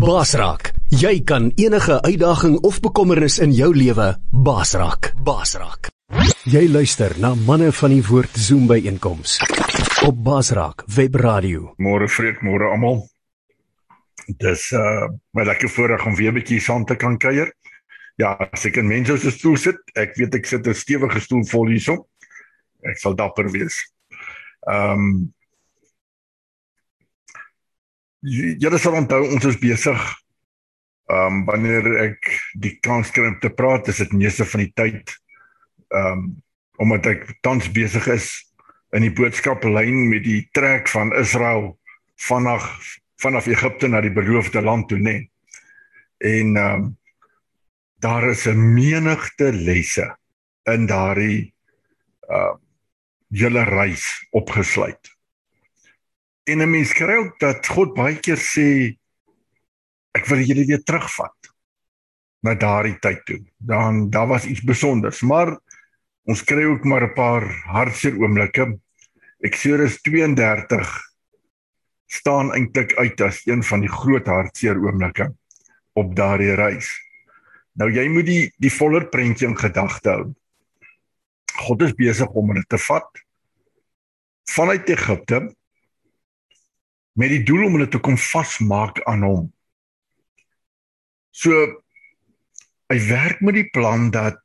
Basraak, jy kan enige uitdaging of bekommernis in jou lewe basraak. Basraak. Jy luister na manne van die woord Zoom by einkoms op Basraak Web Radio. Môre vreek, môre almal. Dis uh my lekker voorreg om weer 'n bietjie saam te kan kuier. Ja, as ek in mense se stoel sit, ek weet ek sit 'n stewige stoel vol hierso. Ek sal dapper wees. Ehm um, Julle sal onthou ons is besig ehm um, wanneer ek die kans kry om te praat, is dit meeste van die tyd ehm um, omdat ek tans besig is in die boodskaplyn met die trek van Israel vanaf vanaf Egipte na die beloofde land toe, nê. En ehm um, daar is 'n menigte lesse in daardie ehm uh, julle reis opgesluit. En 'n mens kry ook dat God baie keer sê ek wil julle weer terugvat na daardie tyd toe. Dan daar was iets spesiaals, maar ons kry ook maar 'n paar hartseer oomblikke. Eksodus 32 staan eintlik uit as een van die groot hartseer oomblikke op daardie reis. Nou jy moet die die voller prentjie in gedagte hou. God is besig om hulle te vat vanuit Egipte met die doel om hulle te kom vasmaak aan hom. So hy werk met die plan dat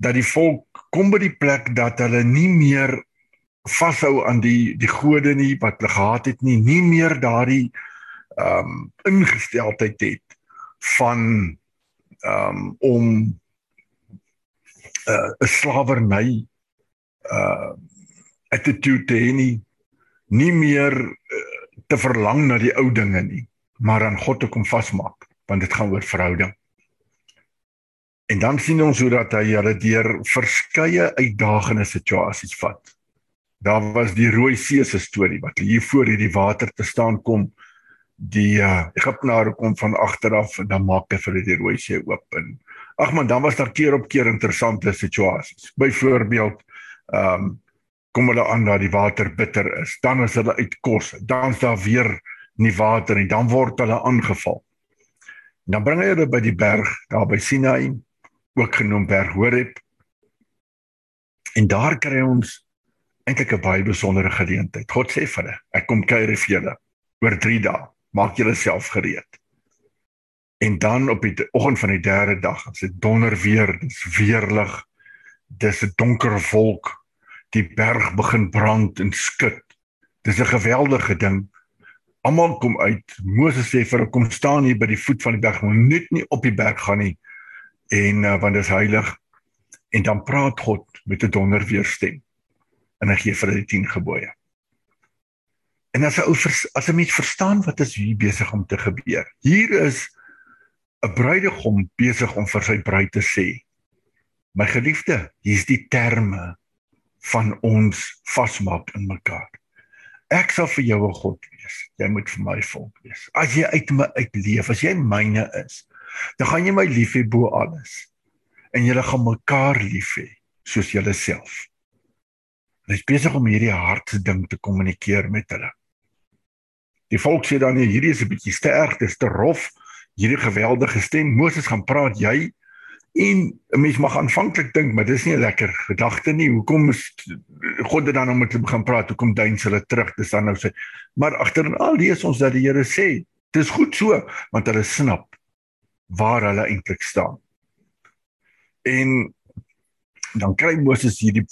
dat die volk kom by die plek dat hulle nie meer vashou aan die die gode nie wat hulle gehad het nie, nie meer daardie ehm um, ingesteldheid het van ehm um, om 'n uh, slawerny uh attitude te hê nie, nie meer uh, te verlang na die ou dinge nie, maar aan God te kom vasmaak, want dit gaan oor verhouding. En dan sien ons hoe dat hy hulle deur verskeie uitdagende situasies vat. Daar was die Rooi See se storie wat hier voor hierdie water te staan kom. Die uh, Egiptenare kom van agter af en dan maak hy vir die Rooi See oop en ag man, dan was daar keer op keer interessante situasies. Byvoorbeeld, ehm um, kom hulle aan dat die water bitter is. Dan is hulle uit kos. Dan is daar weer nie water nie. Dan word hulle aangeval. En dan bring hy hulle by die berg daar by Sinai, ook genoem berg Horeb. En daar kry ons eintlik 'n baie besondere geleentheid. God sê vir hulle, ek kom kuier vir julle oor 3 dae. Maak julle self gereed. En dan op die oggend van die derde dag, as dit donder weer, dis weerlig. Dis 'n donker wolk die berg begin brand en skud. Dis 'n geweldige ding. Almal kom uit. Moses sê vir hulle kom staan hier by die voet van die berg, moet net nie op die berg gaan nie. En uh, want dit is heilig. En dan praat God met 'n donder weerstem. En hy gee vir hulle die 10 gebooie. En as 'n ou as 'n mens verstaan wat is hier besig om te gebeur. Hier is 'n bruidegom besig om vir sy bruid te sê: "My geliefde, hier's die terme van ons vasmaak in mekaar. Ek sal vir jou 'n God wees. Jy moet vir my volk wees. As jy uit my uitleef, as jy myne is, dan gaan jy my lief hê bo alles. En julle gaan mekaar lief hê soos julleself. Hy is besig om hierdie hartse ding te kommunikeer met hulle. Die volk sê dan hierdie is 'n bietjie sterk, dit is te rof. Hierdie geweldige stem, Moses gaan praat, jy En mens mag aanvanklik dink, maar dis nie 'n lekker gedagte nie. Hoekom is God dan om met hulle begin praat? Hoekom duins hulle terug? Dis dan nou sê. Maar agteral lees ons dat die Here sê, dis goed so, want hulle snap waar hulle eintlik staan. En dan kry Moses hierdie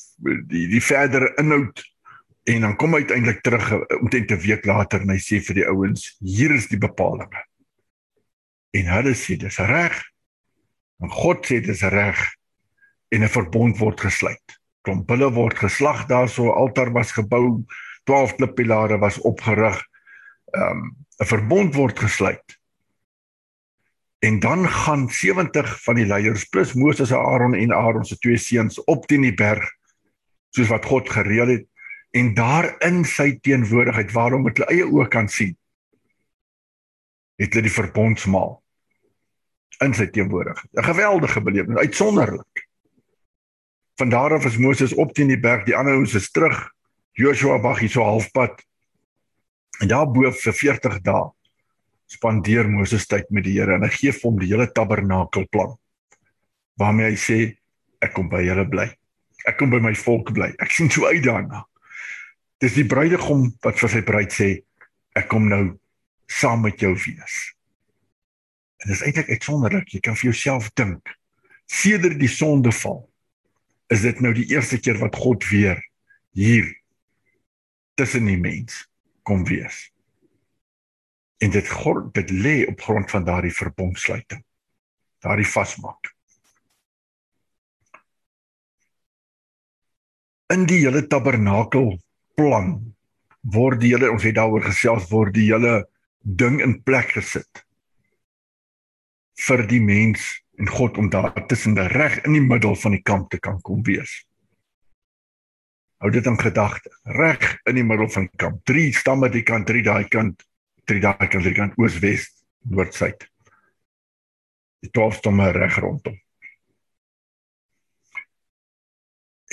die die verdere inhoud en dan kom hy uiteindelik terug omtrent 'n week later en hy sê vir die ouens, hier is die bepalinge. En hulle sê dis reg. En God sê dit is reg en 'n verbond word gesluit. Klomp hulle word geslag daar so 'n altaar was gebou, 12 klippilare was opgerig. Ehm um, 'n verbond word gesluit. En dan gaan 70 van die leiers plus Moses en Aaron en Aaron se twee seuns op teen die berg soos wat God gereël het en daar in sy teenwoordigheid waarom met hulle eie oë kan sien het hulle die verbondsmaal in sy teenwoordigheid. 'n Geweldige belewenis, uitsonderlik. Van daar af is Moses op teen die berg, die ander ouens is terug. Joshua wag hier so halfpad. En daar bo vir 40 dae spandeer Moses tyd met die Here en hy gee vir hom die hele tabernakelplan. Waarmee hy sê ek kom by julle bly. Ek kom by my volk bly. Ek sien so uit daarna. Dis die bruidegom wat vir sy bruid sê ek kom nou saam met jou wees. En dit is eintlik uitsonderlik. Jy kan vir jouself dink. Sedert die sondeval is dit nou die eerste keer wat God weer hier tussen die mens kom wees. En dit God dit lê op grond van daardie verbondsluiting. Daardie vasmaak. In die hele tabernakel plan word die hele ons het daaroor gesels word die hele ding in plek gesit vir die mens en God om daar tussen die reg in die middel van die kamp te kan kom wees. Hou dit in gedagte. Reg in die middel van die kamp. Drie stamme die kant, drie daai kant, drie daai kant, drie kant oos, wes, noord, suid. Die 12 stamme reg rondom.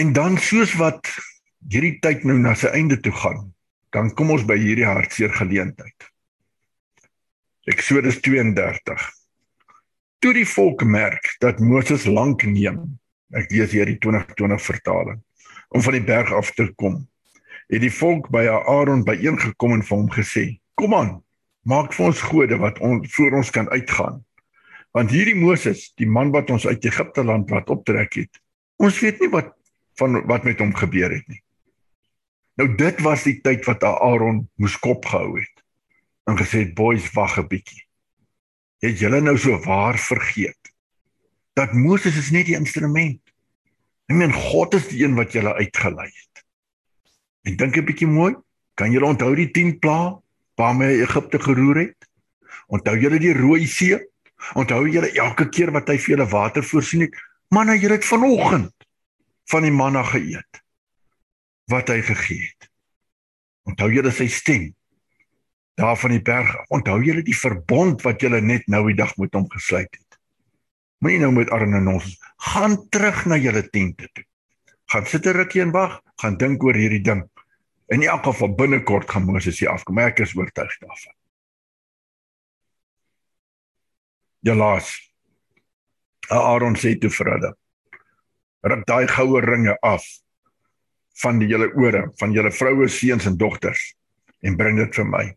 En dan soos wat hierdie tyd nou na sy einde toe gaan, dan kom ons by hierdie hartseer geleentheid. Eksodus 32. Toe die volk merk dat Moses lank neem, ek lees hier die 2020 vertaling, om van die berg af te kom, het die volk by Aaron byeengekom en vir hom gesê: "Kom aan, maak vir ons gode wat ons voor ons kan uitgaan. Want hierdie Moses, die man wat ons uit Egipte land laat optrek het, ons weet nie wat van wat met hom gebeur het nie." Nou dit was die tyd wat Aaron moes kop gehou het en gesê het boys wag 'n bietjie. Het julle nou so waar vergeet dat Moses is net die instrument. Ek meen God is die een wat julle uitgelei het. Ek dink 'n bietjie mooi, kan julle onthou die 10 plaae waarmee Egipte geroer het? Onthou julle die Rooi See? Onthou julle elke keer wat hy vir julle water voorsien het? Manne, julle het vanoggend van die manna geëet wat hy gegee het. Onthou julle sy stem? Daar van die berg. Onthou julle die verbond wat julle net nou die dag met hom gesluit het. Moenie nou met Arne en ons gaan terug na julle tente toe. Gaan sit 'n rukkie en wag, gaan dink oor hierdie ding. In elk geval binnekort gaan Moses hier afkom. Ek is oortuig daarvan. Jalaas. Aaron sê toe vir hulle: "Ruk daai goue ringe af van die julle ore, van julle vroue, seuns en dogters en bring dit vir my."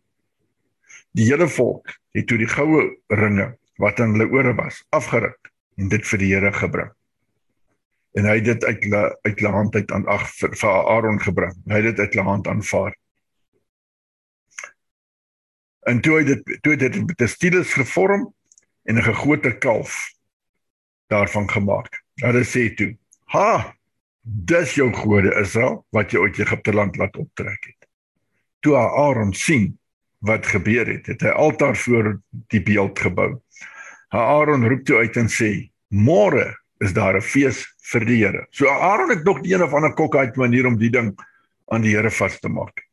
Die hele volk het toe die goue ringe wat aan hulle ore was afgeruk en dit vir die Here gebring. En hy het dit uit uit hulle hand uit aan ag vir, vir Aaron gebring. Hy het dit uit hulle hand aanvaar. En toe het dit toe dit met 'n stylus gevorm en 'n gegote kalf daarvan gemaak. Hulle sê toe: "Ha! Dis jou gode Israel wat jy uit Egipte land laat optrek het." Toe Aaron sien wat gebeur het. Het hy altaar voor die beeld gebou. Aaron roep toe uit en sê: "Môre is daar 'n fees vir die Here." So Aaron het nog die een of ander kok uit manier om die ding aan die Here vas te maak.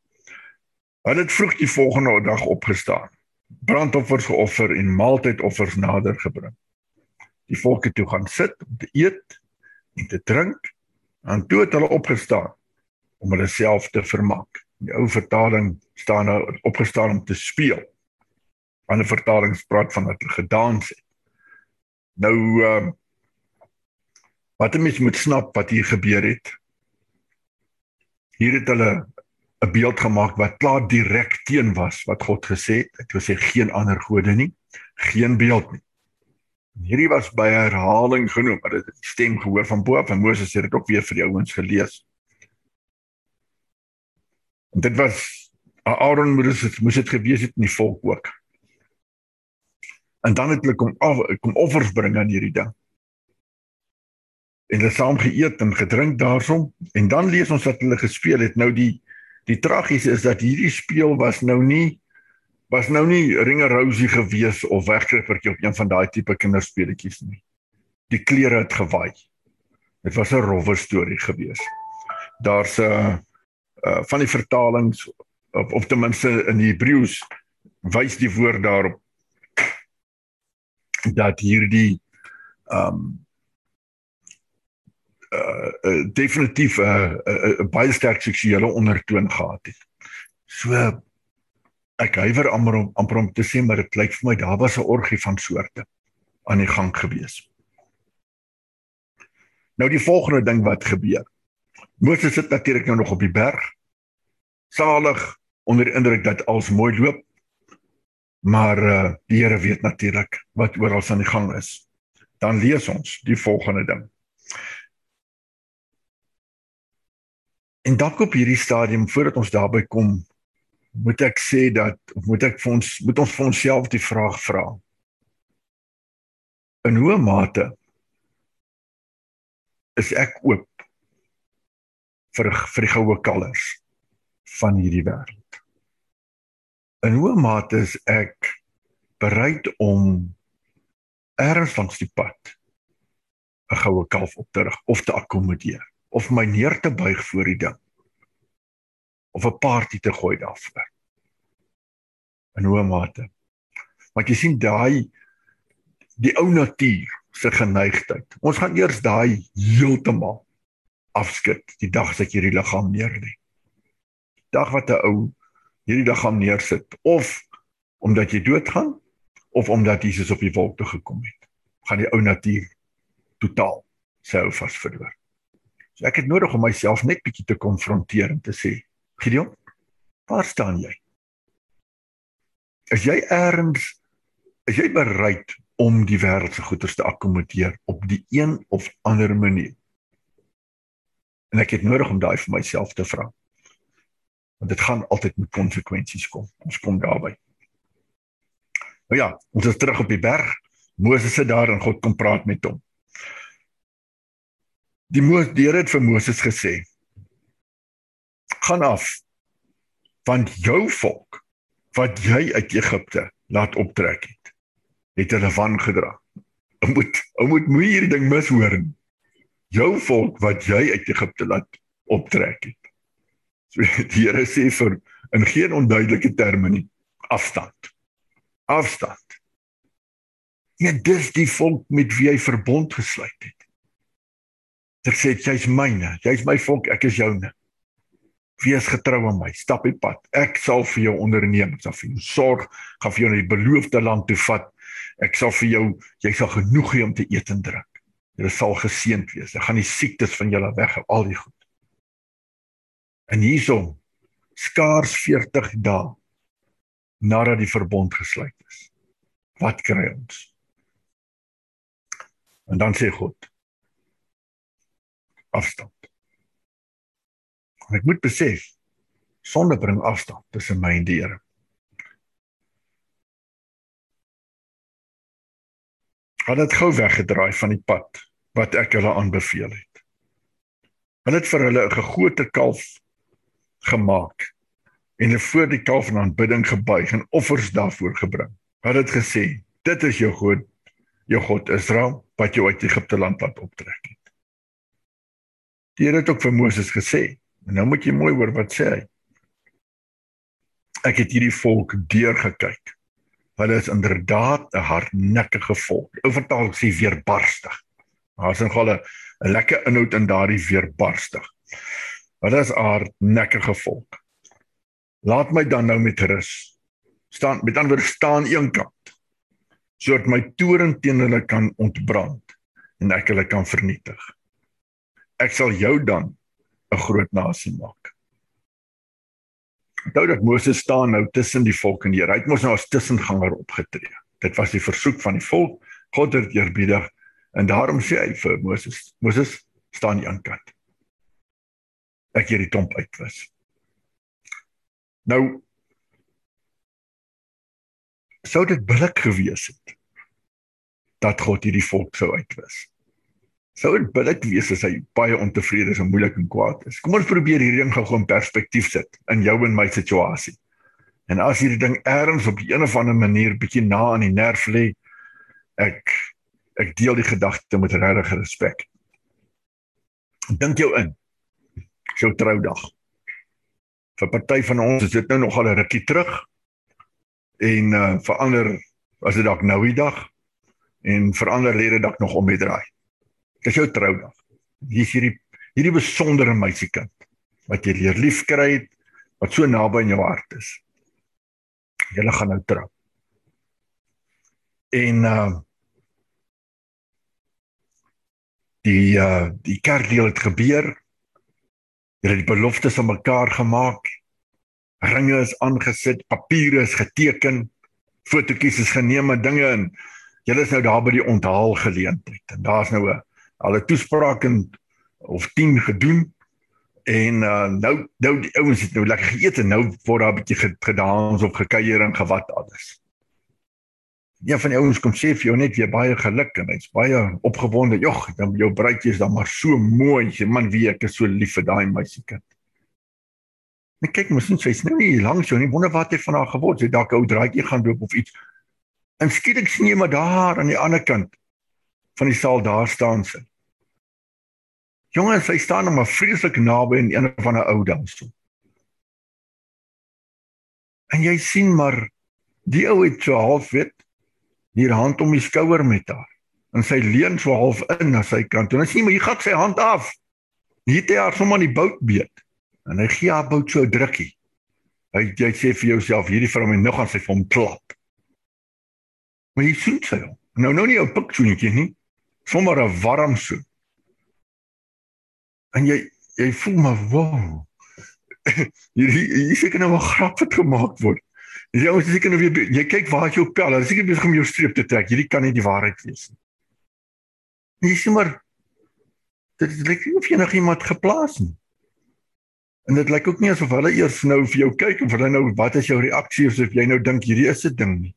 Hulle het vroeg die volgende dag opgestaan, brandoffers geoffer en maaltydoffers nader gebring. Die volk het toe gaan sit om te eet en te drink en toe het hulle opgestaan om hulle self te vermaak die ou vertaling staan nou opgestaan om te speel. Ander vertalings praat van dat hulle gedans het. Nou ehm uh, wat jy mens moet snap wat hier gebeur het. Hier het hulle 'n beeld gemaak wat klaar direk teen was wat God gesê het. Dit was sê geen ander gode nie, geen beeld nie. Hierdie was by herhaling genoem, maar dit het stem gehoor van bo af en Moses het dit ook weer vir die ouens gelees. En dit was Aaron moes dit moes dit gewees het in die volk ook. En dan het hulle kom af, kom offers bring aan hierdie ding. En hulle saam geëet en gedrink daarsom en dan lees ons dat hulle gespeel het. Nou die die tragiese is dat hierdie speel was nou nie was nou nie ringe rosie gewees of wegkrippertjie op een van daai tipe kinderspeletjies nie. Die klere het gewaai. Dit was 'n rowwe storie gewees. Daar's 'n uh, van die vertalings of, of ten minste in Hebreëus wys die woord daarop dat hierdie ehm um, uh, uh definitief 'n uh, uh, uh, baie sterk seksuele ondertoon gehad het. So Ek huiwer amper om amper om te sê maar dit lyk vir my daar was 'n orgie van soorte aan die gang gewees. Nou die volgende ding wat gebeur. Moses sit natuurlik nou nog op die berg. Salig onder indruk dat alles mooi loop. Maar uh, die Here weet natuurlik wat oral aan die gang is. Dan lees ons die volgende ding. En dalk op hierdie stadium voordat ons daarby kom, moet ek sê dat moet ek vir ons moet ons vir onsself die vraag vra. In hoe mate is ek oop vir vir die goue kalvers van hierdie wêreld? In hoe mate is ek bereid om ergens langs die pad 'n goue kalf op te rig of te akkommodeer of my neer te buig voor die ding of 'n party te gooi daarvoor. In hoe mate? Want jy sien daai die ou natuur se geneigtheid. Ons gaan eers daai heeltemal afskud die dag as ek hierdie liggaam neerlê. Dag wat 'n ou hierdie liggaam neersit of omdat jy doodgaan of omdat Jesus op die wolk toe gekom het. Gaan die ou natuur totaal sou vas verloor. So ek het nodig om myself net bietjie te konfronteer en te sê, Gideon, waar staan jy? Is jy eers is jy bereid om die wêreldse goederes te akkommodeer op die een of ander manier? En ek het nodig om daai vir myself te vra. Want dit gaan altyd met konsekwensies kom. Ons kom daarby. Nou ja, ons is terug op die berg. Moses sit daar en God kom praat met hom. Die Moses die Here het vir Moses gesê: "Gaan af want jou volk wat jy uit Egipte laat optrek het, het hulle van gedra. Ou moet ou moet moeë hierdie ding mishoor. Jou volk wat jy uit Egipte laat optrek het. So die Here sê vir in geen onduidelike terme nie afstand. Afstand. Ja, dis die volk met wie hy verbond gesluit het. Ek sê jy's myne, jy's my volk, ek is joune. Wees getrou aan my, stap die pad. Ek sal vir jou onderneem, ek sal vir jou sorg, gaan vir jou na die beloofde land toe vat. Ek sal vir jou, jy sal genoeg hê om te eet en drink. Jy sal geseënd wees. Ek gaan die siektes van julle weg, al die goed. En hierson skaars 40 dae nadat die verbond gesluit is. Wat kry ons? En dan sê God afstand. Ek moet besef sonde bring afstand tussen my en die Here. Hulle het gou weggedraai van die pad wat ek hulle aanbeveel het. Hulle het vir hulle 'n gegote kalf gemaak en hulle voor die kalf in aanbidding gebuig en offers daarvoor gebring. Hulle het gesê: "Dit is jou God, jou God Israel wat jou uit Egipte land laat optrek het." Die Here het ook vir Moses gesê: En nou moet jy mooi hoor wat sê hy. Ek het hierdie volk deurgekyk. Hulle is inderdaad 'n hardnekkige volk. Ou vertaal sê weerbarstig. Daar's 'n galle 'n lekker inhoud in daardie weerbarstig. Hulle is 'n hardnekkige volk. Laat my dan nou met rus. Staan met ander staan eenkant. Sodat my toren teen hulle kan ontbrand en ek hulle kan vernietig. Ek sal jou dan 'n groot nasie maak. Onthou dat Moses staan nou tussen die volk en die Here. Hy het mos nou as tussenganger opgetree. Dit was die versoek van die volk. God het eerbiedig en daarom sê hy vir Moses: "Moses, staan aan die kant. Ek hier die tomp uitwis." Nou sou dit billik gewees het dat God hierdie volk sou uitwis sou dit billik wees as hy baie ontevrede is en moeilik en kwaad is. Kom ons probeer hierdie ding gou in perspektief sit in jou en my situasie. En as hierdie ding ergens op 'n of ander manier bietjie na aan die nerf lê, ek ek deel die gedagte met regtig respek. Dink jou in. Jou troudag. Vir party van ons is dit nou nog al 'n rukkie terug. En uh verander as dit dalk nou die dag en verander lê dit dalk nog om die draai. Dis jou troudag. Hier is hierdie hierdie besondere meisiekind wat jy leer lief kry het wat so naby in jou hart is. Julle gaan nou trou. En uh die uh die kerkdeel het gebeur. Hulle het die beloftes aan mekaar gemaak. Ringe is aangesit, papiere is geteken, fotootjies is geneem en dinge en julle is nou daar by die onthaal geleentheid. En daar's nou 'n 'n toespraak en of 10 gedoen en uh, nou nou die ouens het nou lekker geëet en nou word daar 'n bietjie gedans of gekuier en gewat alles. Een van die ouens kom sê vir jou net weer baie geluk en hy's baie opgewonde. Jogg, dan jou bruidjie is dan maar so mooi. Jy man wie ek is so lief vir daai meisiekind. Net kyk mos net sy's nou nie langs jou nie. Wonder wat het van haar geword. Sy dalk ou draaitjie gaan loop of iets. En skielik sien jy maar daar aan die ander kant van die saal daar staan sy. Jongens, sy staan nog maar vreeslik naby in een van 'n ou dansie. En jy sien maar die ou het so half wit hier hand om die skouer met haar. En sy leun so half in na sy kant. En as jy maar hier gaan sy hand af. Hier het hy haar sommer aan die bout beet. En hy gee haar bout so 'n drukkie. Hy jy sê vir jouself hierdie vrou moet nog aan sy hom klap. Maar jy sien sy hom. Nou nou nie 'n piksoentjie nie. Sommer 'n warm soen en jy jy voel maar wow. hier hier seker nou 'n grap wat gemaak word. Jy ou seker nou weer jy kyk waar jy op pel, hulle seker besig om jou streep te trek. Hierdie kan nie die waarheid wees nie. Jy sê maar dit lyk nie of jy nog iemand geplaas nie. En dit lyk ook nie asof hulle eers nou vir jou kyk of hulle nou wat is jou reaksie of jy nou dink hierdie is 'n ding nie.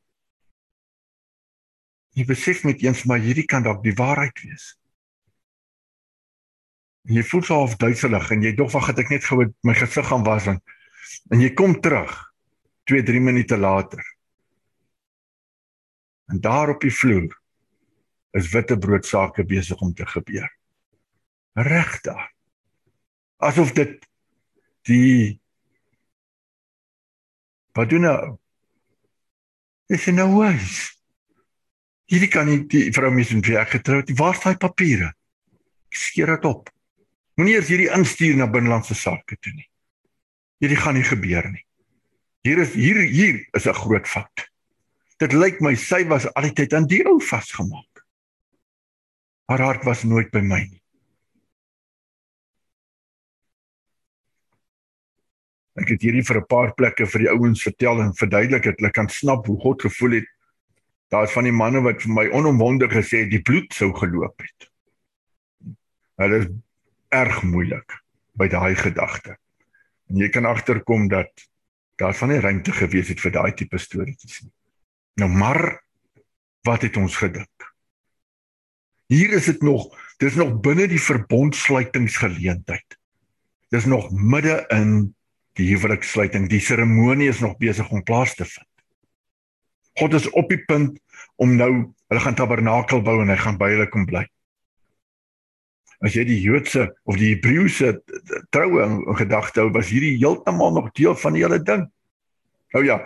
Jy besef met eens maar hierdie kan dalk die waarheid wees. En jy voel so half duiselig en jy dog wag het ek net gou my gesig gaan was en en jy kom terug 2 3 minute later. En daar op die vloer is witbrood sake besig om te gebeur. Reg daar. Asof dit die wat doen nou? Is in nou wys hierdie kan nie die vrou mis en vir getroud waar is daai papiere skeer dit op Moenie eers hierdie instuur na binnelandse sake toe nie. Hierdie gaan nie gebeur nie. Hier is hier hier is 'n groot fout. Dit lyk my sy was al die tyd aan die ou vasgemaak. Haar hart was nooit by my nie. Ek het hierdie vir 'n paar plekke vir die ouens vertel en verduidelik dat hulle kan snap hoe God gevoel het. Daar's van die manne wat vir my onomwonde gesê die bloed sou geloop het. Hulle is erg moeilik by daai gedagte. En jy kan agterkom dat daar van nie ruimte gewees het vir daai tipe storieetjies nie. Nou maar wat het ons gedink? Hier is dit nog, dis nog binne die verbondsluitingsgeleentheid. Dis nog midde in die huwelikssluiting. Die seremonie is nog besig om plaas te vind. God is op die punt om nou, hulle gaan tabernakel bou en hy gaan by hulle kom bly as jy die Joodse of die Hebreëse troue in gedagte hou, was hierdie heeltemal nog deel van die hele ding. Nou ja,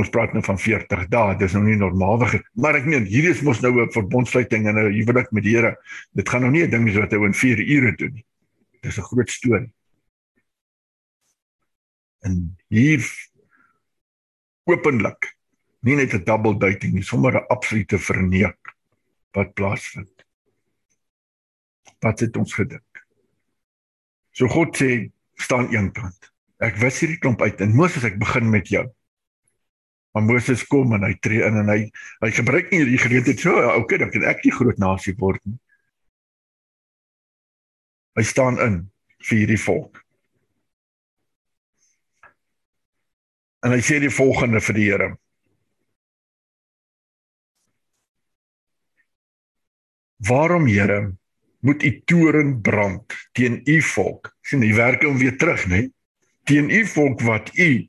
ons praat nou van 40 dae, dis nou nie normaalweg, maar ek meen hierdie is mos nou 'n verbondsluiting en 'n huwelik met die Here. Dit gaan nou nie 'n ding wees wat hy in 4 ure doen nie. Dis 'n groot storie. En hier openlik nie net 'n double dating nie, sommer 'n absolute verneek wat plaasvind wat het ons gedink? So God sê staan een kant. Ek wys hierdie klomp uit en Moses ek begin met jou. Maar Moses kom en hy tree in en hy hy gebruik nie hierdie geleentheid so ja, okay dan kan ek die groot nasie word nie. Hy staan in vir hierdie volk. En hy sê die volgende vir die Here. Waarom Here moet u toren brand teen u volk. sien die werke om weer terug, né? Teen u volk wat u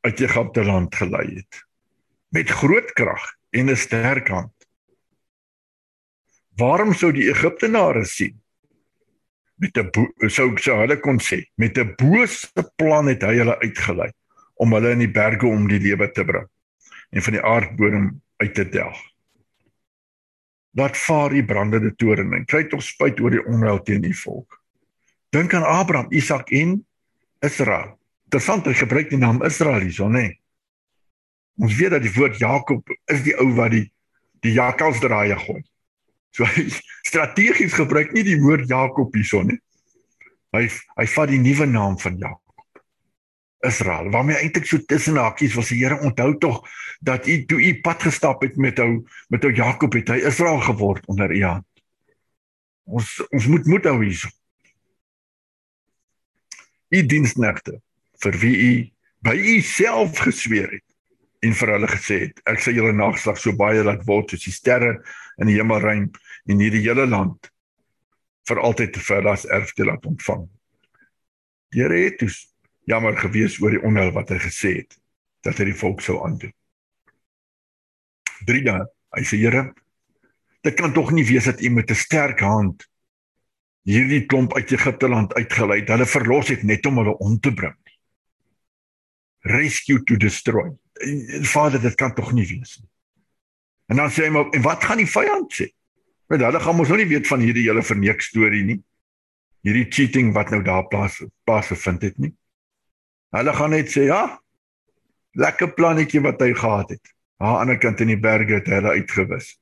uit Egipte land gelei het met groot krag en 'n sterk hand. Waarom sou die Egiptenare sien? Met 'n sou sou hulle kon sê, met 'n bose plan het hy hulle uitgelei om hulle in die berge om die lewe te bring en van die aardbodem uit te delg laat vaar die brandende toren en kry tog spyt oor die onheil teen die volk. Dink aan Abraham, Isak en Israel. Interessant, hy gebruik die naam Israel hierso, nê? Ons weet dat die woord Jakob is die ou wat die die jakkals draaie gooi. So hy strategies gebruik nie die woord Jakob hierson nie. Hy hy vat die nuwe naam van Jakob. Israel. Waarmee eintlik so tussen hakies was die Here onthou tog dat u toe u pad gestap het met ou met ou Jakob het hy Israel geword onder u hand. Ons ons moet moet hou hierso. U diensnegte vir wie u by u self gesweer het en vir hulle gesê het ek sal julle nageslag so baie laat word soos die sterre in die hemelruim en hierdie hele land vir altyd te vir as erfdeel laat ontvang. Die Here het dus jammer gewees oor die onheil wat hy gesê het dat hy die volk sou aandoen. 3 dae. Hy sê Here, dit kan tog nie wees dat U met 'n sterk hand hierdie klomp uit Egipte land uitgelei het. Hulle verlos het net om hulle om te bring. Rescue to destroy. Vader, dit kan tog nie wees nie. En dan sê hy maar en wat gaan die vyand sê? Want hulle gaan mos nou nie weet van hierdie hele verneek storie nie. Hierdie cheating wat nou daar plaas plaas gevind het nie. Hulle gaan net sê, "Ja, lekker plannetjie wat hy gehad het." Aan die ander kant in die berge het hulle uitgewis.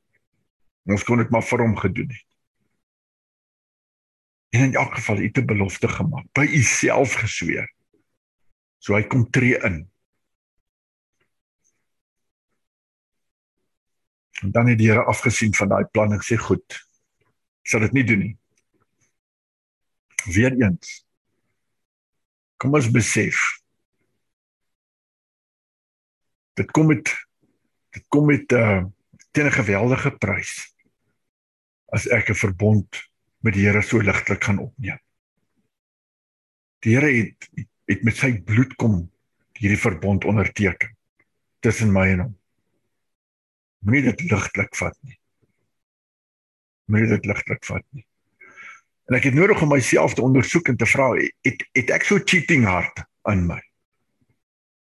Ons kon dit maar vir hom gedoen het. En in elk geval het 'n belofte gemaak, by u self gesweer. So hy kom tree in. En dan het die Here afgesien van daai planne en sê goed. Ek sal dit nie doen nie. Weereens. Kom ons besef. Dit kom met dit kom met 'n uh, teen 'n geweldige prys. As ek 'n verbond met die Here so ligtelik gaan opneem. Die Here het het met sy bloed kom hierdie verbond onderteken tussen my en hom. Moenie dit ligtelik vat nie. Moenie dit ligtelik vat nie. En ek het nodig om myself te ondersoek en te vra, het het ek so cheating hart in my?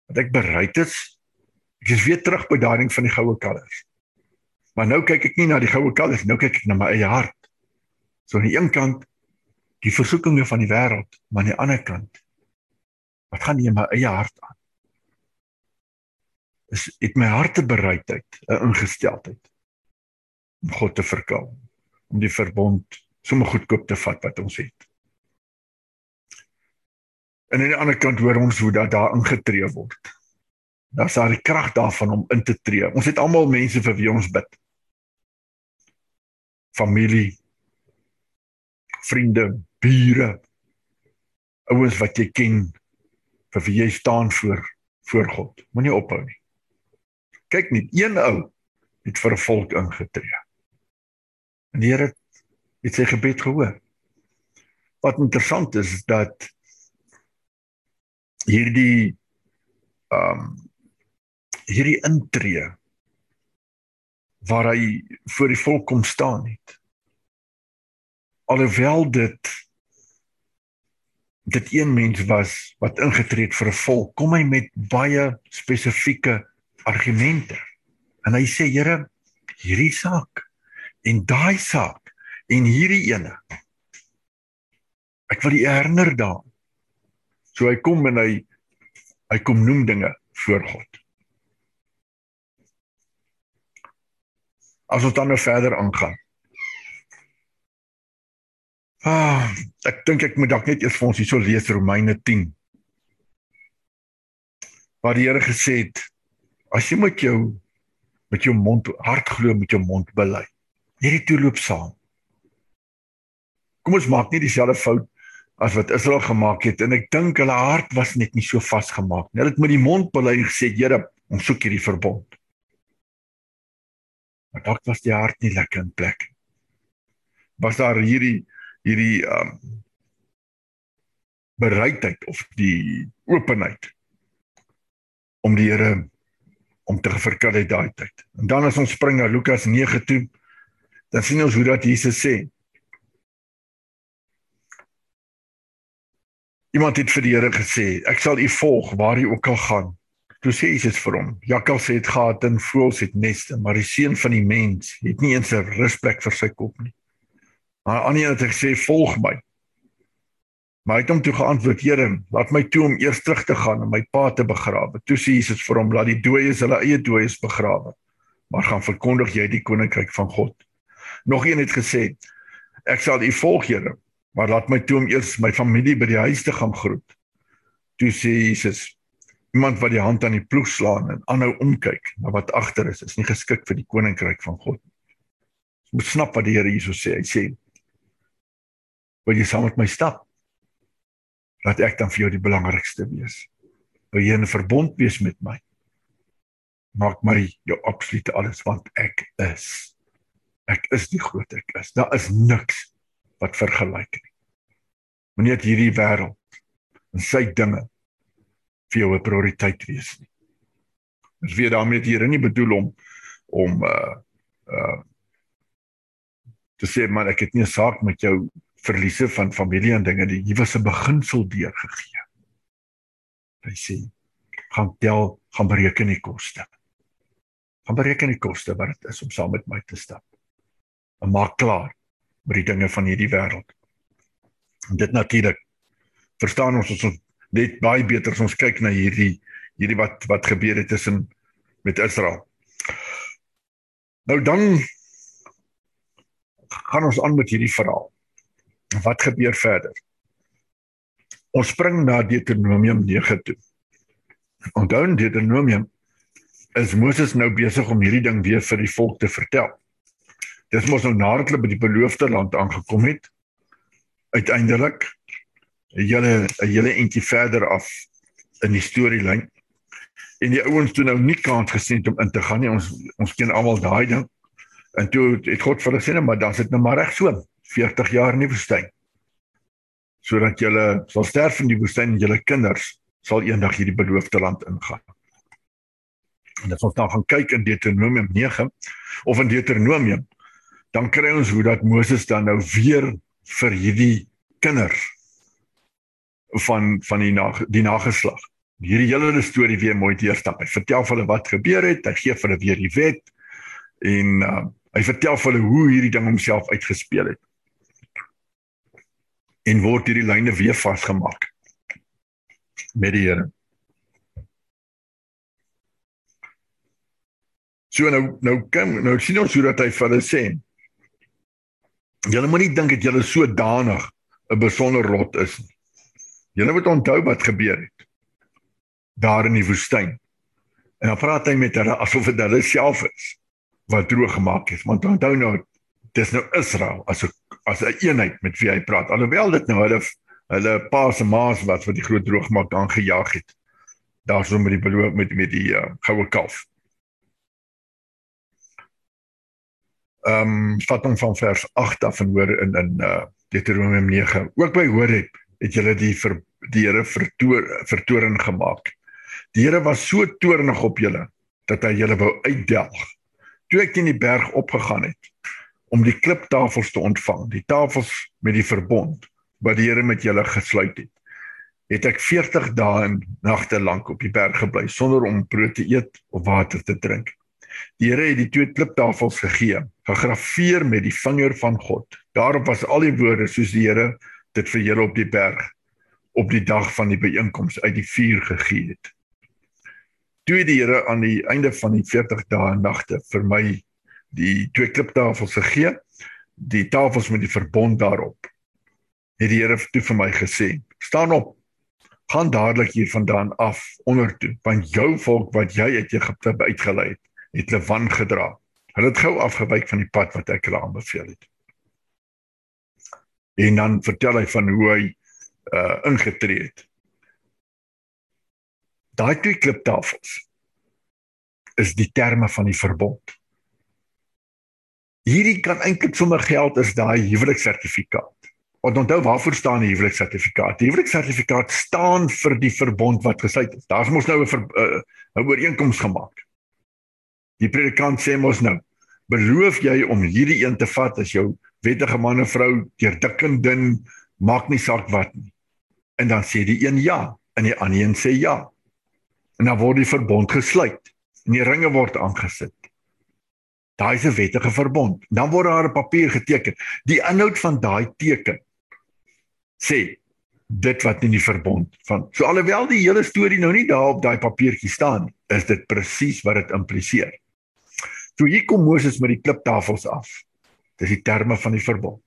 Dat ek bereid is ek is weer terug by daardie van die goue kalvers. Maar nou kyk ek nie na die goue kalvers, nou kyk ek na my eie hart. So aan die een kant die versoekinge van die wêreld, maar aan die ander kant wat gaan in my eie hart aan? Is het my harte bereidheid, 'n ingesteldheid om God te verklaar, om die verbond sommer goedkoop te vat wat ons het. En aan die ander kant hoor ons hoe dat daar ingetree word. Daar's daar die krag daarvan om in te tree. Ons het almal mense vir wie ons bid. Familie, vriende, bure, ouens wat jy ken vir wie jy staan voor voor God. Moenie ophou nie. Kyk net, een ou het vir 'n volk ingetree. En die Here het sy gebed gehoor. Wat interessant is, is dat hierdie ehm um, hierdie intree waar hy voor die volk kom staan het alhoewel dit dit een mens was wat ingetree het vir 'n volk, kom hy met baie spesifieke argumente. En hy sê, Here, hierdie saak en daai saak en hierdie ene. Ek wil u herinner daaraan. So hy kom en hy hy kom noem dinge voor God. As ons dan nou verder aangaan. Ah, ek dink ek moet dalk net eers vir ons hierso lees Romeine 10. Waar die Here gesê het as jy met jou met jou mond hart glo met jou mond bely. Hierdie toe loop saam. Kom ons maak nie dieselfde fout as wat Israel gemaak het en ek dink hulle hart was net nie so vasgemaak nie. Hulle het met die mond bely en gesê Here, ons soek hierdie verbond. Maar dalk was die hart nie lekker in plek. Was daar hierdie hierdie um bereidheid of die openheid om die Here om te verkry daai tyd. En dan as ons spring na Lukas 9 toe, dan sien ons hoe dat Jesus sê. Iemand het vir die Here gesê, ek sal u volg waar u ook al gaan. Toe sê Jesus vir hom, jakkal sê dit gaan in voëls het neste, maar die seun van die mens het nie eens 'n rusplek vir sy kop nie. Maar ander het gesê volg my. Maar hy het hom toe geantwoord: "Here, laat my toe om eers terug te gaan en my pa te begrawe." Toe sê Jesus vir hom: "Laat die dooies hulle eie dooies begrawe, maar gaan verkondig jy die koninkryk van God." Nog een het gesê: "Ek sal u volg, Here, maar laat my toe om eers my familie by die huis te gaan groet." Toe sê Jesus: "Iemand wat die hand aan die ploeg slaan en aanhou omkyk na wat agter is, is nie geskik vir die koninkryk van God nie." Jy moet snap wat die Here hierso sê. Hy sê: "Wil jy saam met my stap?" laat ek dan vir jou die belangrikste wees. Wil jy 'n verbond wees met my? Maak my jou absolute alles want ek is ek is die groot ek is. Daar is niks wat vergelyk nie. Moenie dat hierdie wêreld en sy dinge vir jou 'n prioriteit wees nie. Ons weet daarmee dat hier nie bedoel om om uh uh te sê man ek het nie 'n saak met jou verliese van familie en dinge die hier was 'n beginsel deurgegee. Hy sê gaan tel, gaan bereken die koste. Gaan bereken die koste wat dit is om saam met my te stap. En maak klaar met die dinge van hierdie wêreld. En dit natuurlik verstaan ons ons net baie beter as ons kyk na hierdie hierdie wat wat gebeur het tussen met Israel. Nou dan gaan ons aan met hierdie verhaal wat gebeur verder? Ons spring na Deuteronomium 9 toe. Onthou in Deuteronomium is Moses nou besig om hierdie ding weer vir die volk te vertel. Dis mos nou nadat hulle by die beloofde land aangekom het. Uiteindelik 'n hele 'n hele entjie verder af in die storielyn. En die ouens toe nou nie kans gesien om in te gaan nie. Ons ons ken almal daai ding. En toe het God vir hulle sê, "Maar dan sit nou maar reg so." 40 jaar in die woestyn. Sodat julle sal sterf in die woestyn en julle kinders sal eendag hierdie beloofde land ingaan. En as ons dan gaan kyk in Deuteronomium 9 of in Deuteronomium, dan kry ons hoe dat Moses dan nou weer vir hierdie kinders van van die na, die nageslag hierdie hele storie weer mooi deurstap. Hy vertel vir hulle wat gebeur het, hy gee vir hulle weer die wet en uh, hy vertel vir hulle hoe hierdie ding homself uitgespeel het en word hierdie lyne weer vasgemaak met die Here. So nou nou kom nou sien ons hoe dat hy vir hulle sê. Julle moenie dink dat julle so danig 'n besonder lot is nie. Julle moet onthou wat gebeur het daar in die woestyn. En dan praat hy met hulle asof dit hulle self is wat droog gemaak het. Want onthou nou dis nou Israel as 'n as 'n eenheid met wie hy praat. Alhoewel dit nou hulle hulle pa se maas wat vir die groot droogmaak aangejaag het. Daarso met die beloof met met die uh, goue kalf. Ehm um, vat hom van vers 8 af en hoor in in uh, Deuteronomium 9. Ook by hoor het julle die vir die Here vertoor vertoring gemaak. Die Here was so toornig op julle dat hy julle wou uitdelg. Toe ek teen die berg opgegaan het, om die kliptafels te ontvang, die tafels met die verbond wat die Here met julle gesluit het. Het ek 40 dae en nagte lank op die berg gebly sonder om brood te eet of water te drink. Die Here het die twee kliptafels gegee, gegraveer met die vinger van God. Daarop was al die woorde soos die Here dit vir julle op die berg op die dag van die byeenkoms uit die vuur gegee het. Toe die Here aan die einde van die 40 dae en nagte vir my die twee kliptafels gegee, die tafels met die verbond daarop. Het die Here toe vir my gesê: "Staan op. Gaan dadelik hier vandaan af onder toe, want jou volk wat jy uit Egipte uitgelei het, het hulle wan gedra. Hulle het gou afgewyk van die pad wat ek hulle aanbeveel het." En dan vertel hy van hoe hy uh ingetree het. Daai twee kliptafels is die terme van die verbond. Hierdie kan eintlik sommer geld as daai huweliksertifikaat. Want onthou waarvoor staan die huweliksertifikaat? Die huweliksertifikaat staan vir die verbond wat gesluit is. Daar's mos nou 'n 'n uh, ooreenkoms gemaak. Die predikant sê mos nou, beloof jy om hierdie een te vat as jou wettige man en vrou deur dik en dun, maak nie saak wat nie. En dan sê die een ja en die ander een sê ja. En dan word die verbond gesluit en die ringe word aangesit. Daai is 'n wettige verbond. Dan word daar 'n papier geteken. Die inhoud van daai teken sê dit wat in die verbond van. So alhoewel die hele storie nou nie daar op daai papiertjie staan is dit presies wat dit impliseer. So hier kom Moses met die kliptafels af. Dis die terme van die verbond.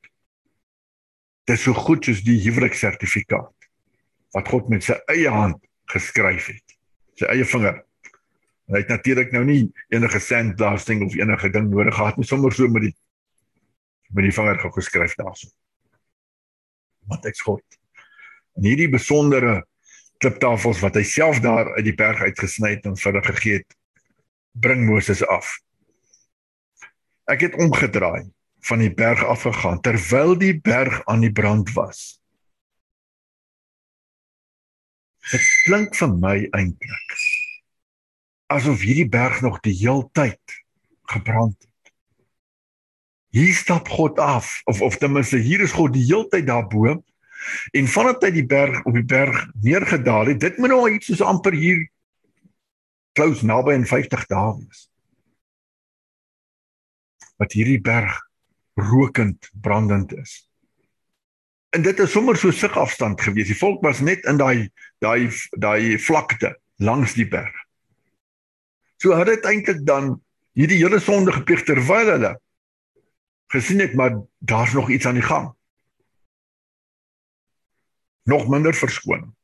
Dit is so goed soos die huweliksertifikaat wat God met sy eie hand geskryf het. Sy eie vinger. Hy het natuurlik nou nie enige sandblasting of enige ding nodig gehad nie, sommer so met die met die vinger geskryf daarso. Wat ek's God. En hierdie besondere kliptafels wat hy self daar uit die berg uitgesny het en vir hulle gegee het, bring Moses af. Ek het omgedraai van die berg af gegaan terwyl die berg aan die brand was. Dit klink vir my eintlik asof hierdie berg nog die heeltyd gebrand het. Hier stap God af of of ten minste hier is God die heeltyd daarbo en vanaf hy die berg op die berg neergedaal het, dit moet nou iets soos amper hier close naby in 50 dae wees. Wat hierdie berg rokend brandend is. En dit is sommer so sig afstand gewees. Die volk was net in daai daai daai vlakte langs die berg. So het dit eintlik dan hierdie hele sonde gepleeg terwyl hulle gesien het maar daar's nog iets aan die gang. Nog minder verskoon.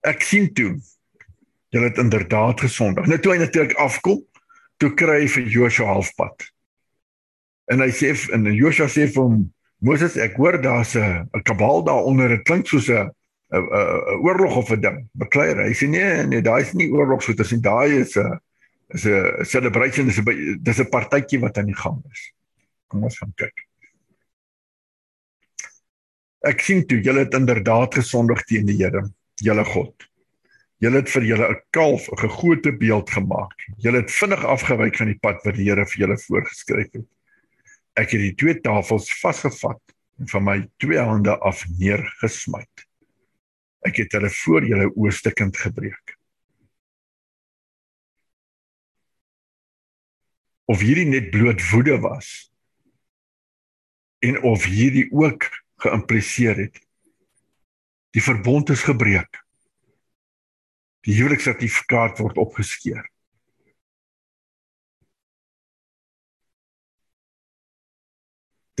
Ek sien toe hulle het inderdaad gesondig. Nou toe hy natuurlik afkom, toe kry hy vir Joshua halfpad. En hy sê en Joshua sê vir hom Moses, ek hoor daar's 'n 'n kabal daaronder. Dit klink soos 'n 'n 'n oorlog of 'n ding. Bekleier. Hy sê nee, nee, daai is nie oorlog so tussen daai is 'n is 'n celebration, dis 'n dis 'n partytjie wat aan die gang is. Kom ons gaan kyk. Ek sien toe julle het inderdaad gesondig teen die Here, julle God. Julle het vir julle 'n kalf, 'n gegote beeld gemaak. Julle het vinnig afgewyk van die pad wat die Here vir julle voorgeskryf het ek het die twee tafels vasgevat en van my twee hande af neergesmyt. Ek het hulle voor julle oostekend gebreek. Of hierdie net bloot woede was en of hierdie ook geïmpliseer het. Die verbond is gebreek. Die huweliksertifikaat word opgeskeur.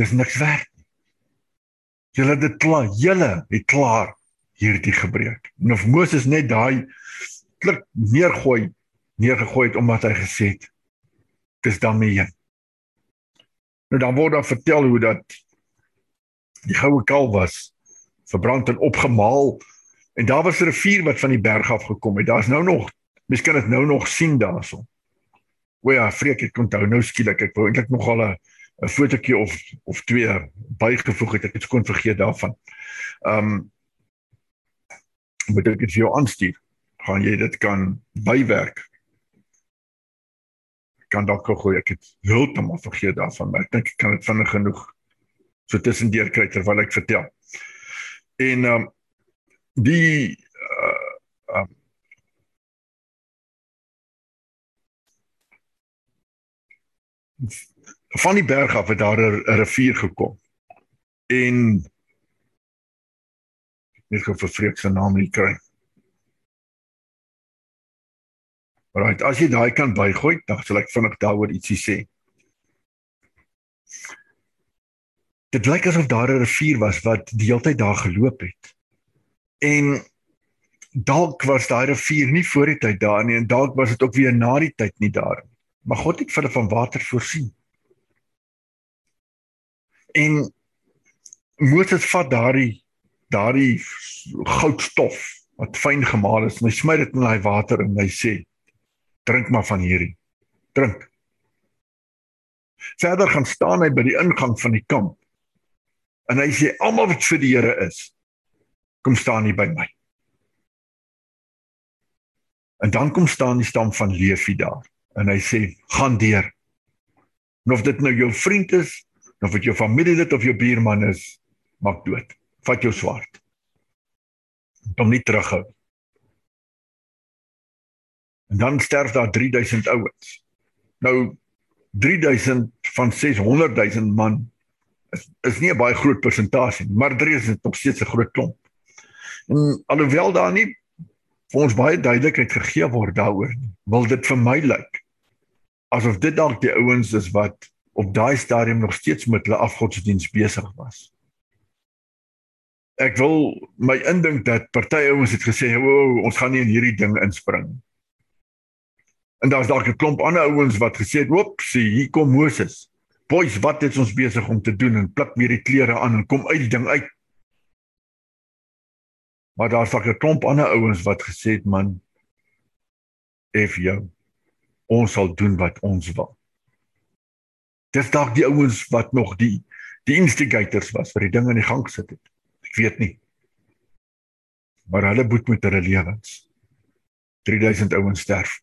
Dis niks werd nie. Julle het dit klaar, julle het klaar hierdie gebreek. En of Moses net daai klik neergooi, neergegooi het omdat hy gesê het dis daarmee heen. Nou dan word daar vertel hoe dat die goue kalf was verbrand en opgemaal en daar was 'n rivier wat van die berg af gekom het. Daar's nou nog, mens kan dit nou nog sien daarson. O ja, vreek ek onthou nou skielik ek wou eintlik nog al 'n 'n fotootjie of of twee bygevoeg het ek het skoon vergeet daarvan. Ehm um, moet ek dit vir jou aanstuur. Gaan jy dit kan bywerk? Kan dalk gou ek het heeltemal vergeet daarvan, maar ek dink ek kan dit vinnig genoeg so tussendeur kry terwyl ek vertel. En ehm um, die uh um, van die berg af het daar 'n rivier gekom. En ek het verfreek se naam nie kry. Right, as jy daai kan bygooi, dan sal ek vinnig daaroor ietsie sê. Dit lyk asof daar 'n rivier was wat die hele tyd daar geloop het. En dalk was daai rivier nie voor die tyd daar nie en dalk was dit ook weer na die tyd nie daar nie. Maar God het vir hulle van water voorsien. En Moses vat daardie daardie goudstof wat fyn gemaal is, en hy smy dit in daai water en hy sê: "Drink maar van hierdie. Drink." Verder gaan staan hy by die ingang van die kamp. En hy sê: "Almal wat vir die Here is, kom staan hier by my." En dan kom staan die stam van Levi daar en hy sê: "Gaan deur." En of dit nou jou vriend is of dit jou familielid of jou buurman is, maak dood. Vat jou swaard. Kom nie terughou. En dan sterf daar 3000 ouens. Nou 3000 van 600 000 man is, is nie 'n baie groot persentasie nie, maar daar is dit nog steeds 'n groot klomp. En alhoewel daar nie vir ons baie duidelikheid gegee word daaroor nie, wil dit vir my lyk asof dit dalk die ouens is wat op daai stadium nog steeds met hulle afgodsdiens besig was. Ek wil my indink dat party ouens het gesê, "O, oh, ons gaan nie in hierdie ding inspring." En daar's dalk 'n klomp ander ouens wat gesê het, "Oeps, hier kom Moses." Boys, wat is ons besig om te doen en pluk weer die klere aan en kom uit die ding uit. Maar daar's ook 'n klomp ander ouens wat gesê het, "Man, if jou ons sal doen wat ons wil." Dis dalk die ouens wat nog die die instigators was vir die ding in die gang gesit het. Ek weet nie. Maar hulle boet met hulle lewens. 3000 ouens sterf.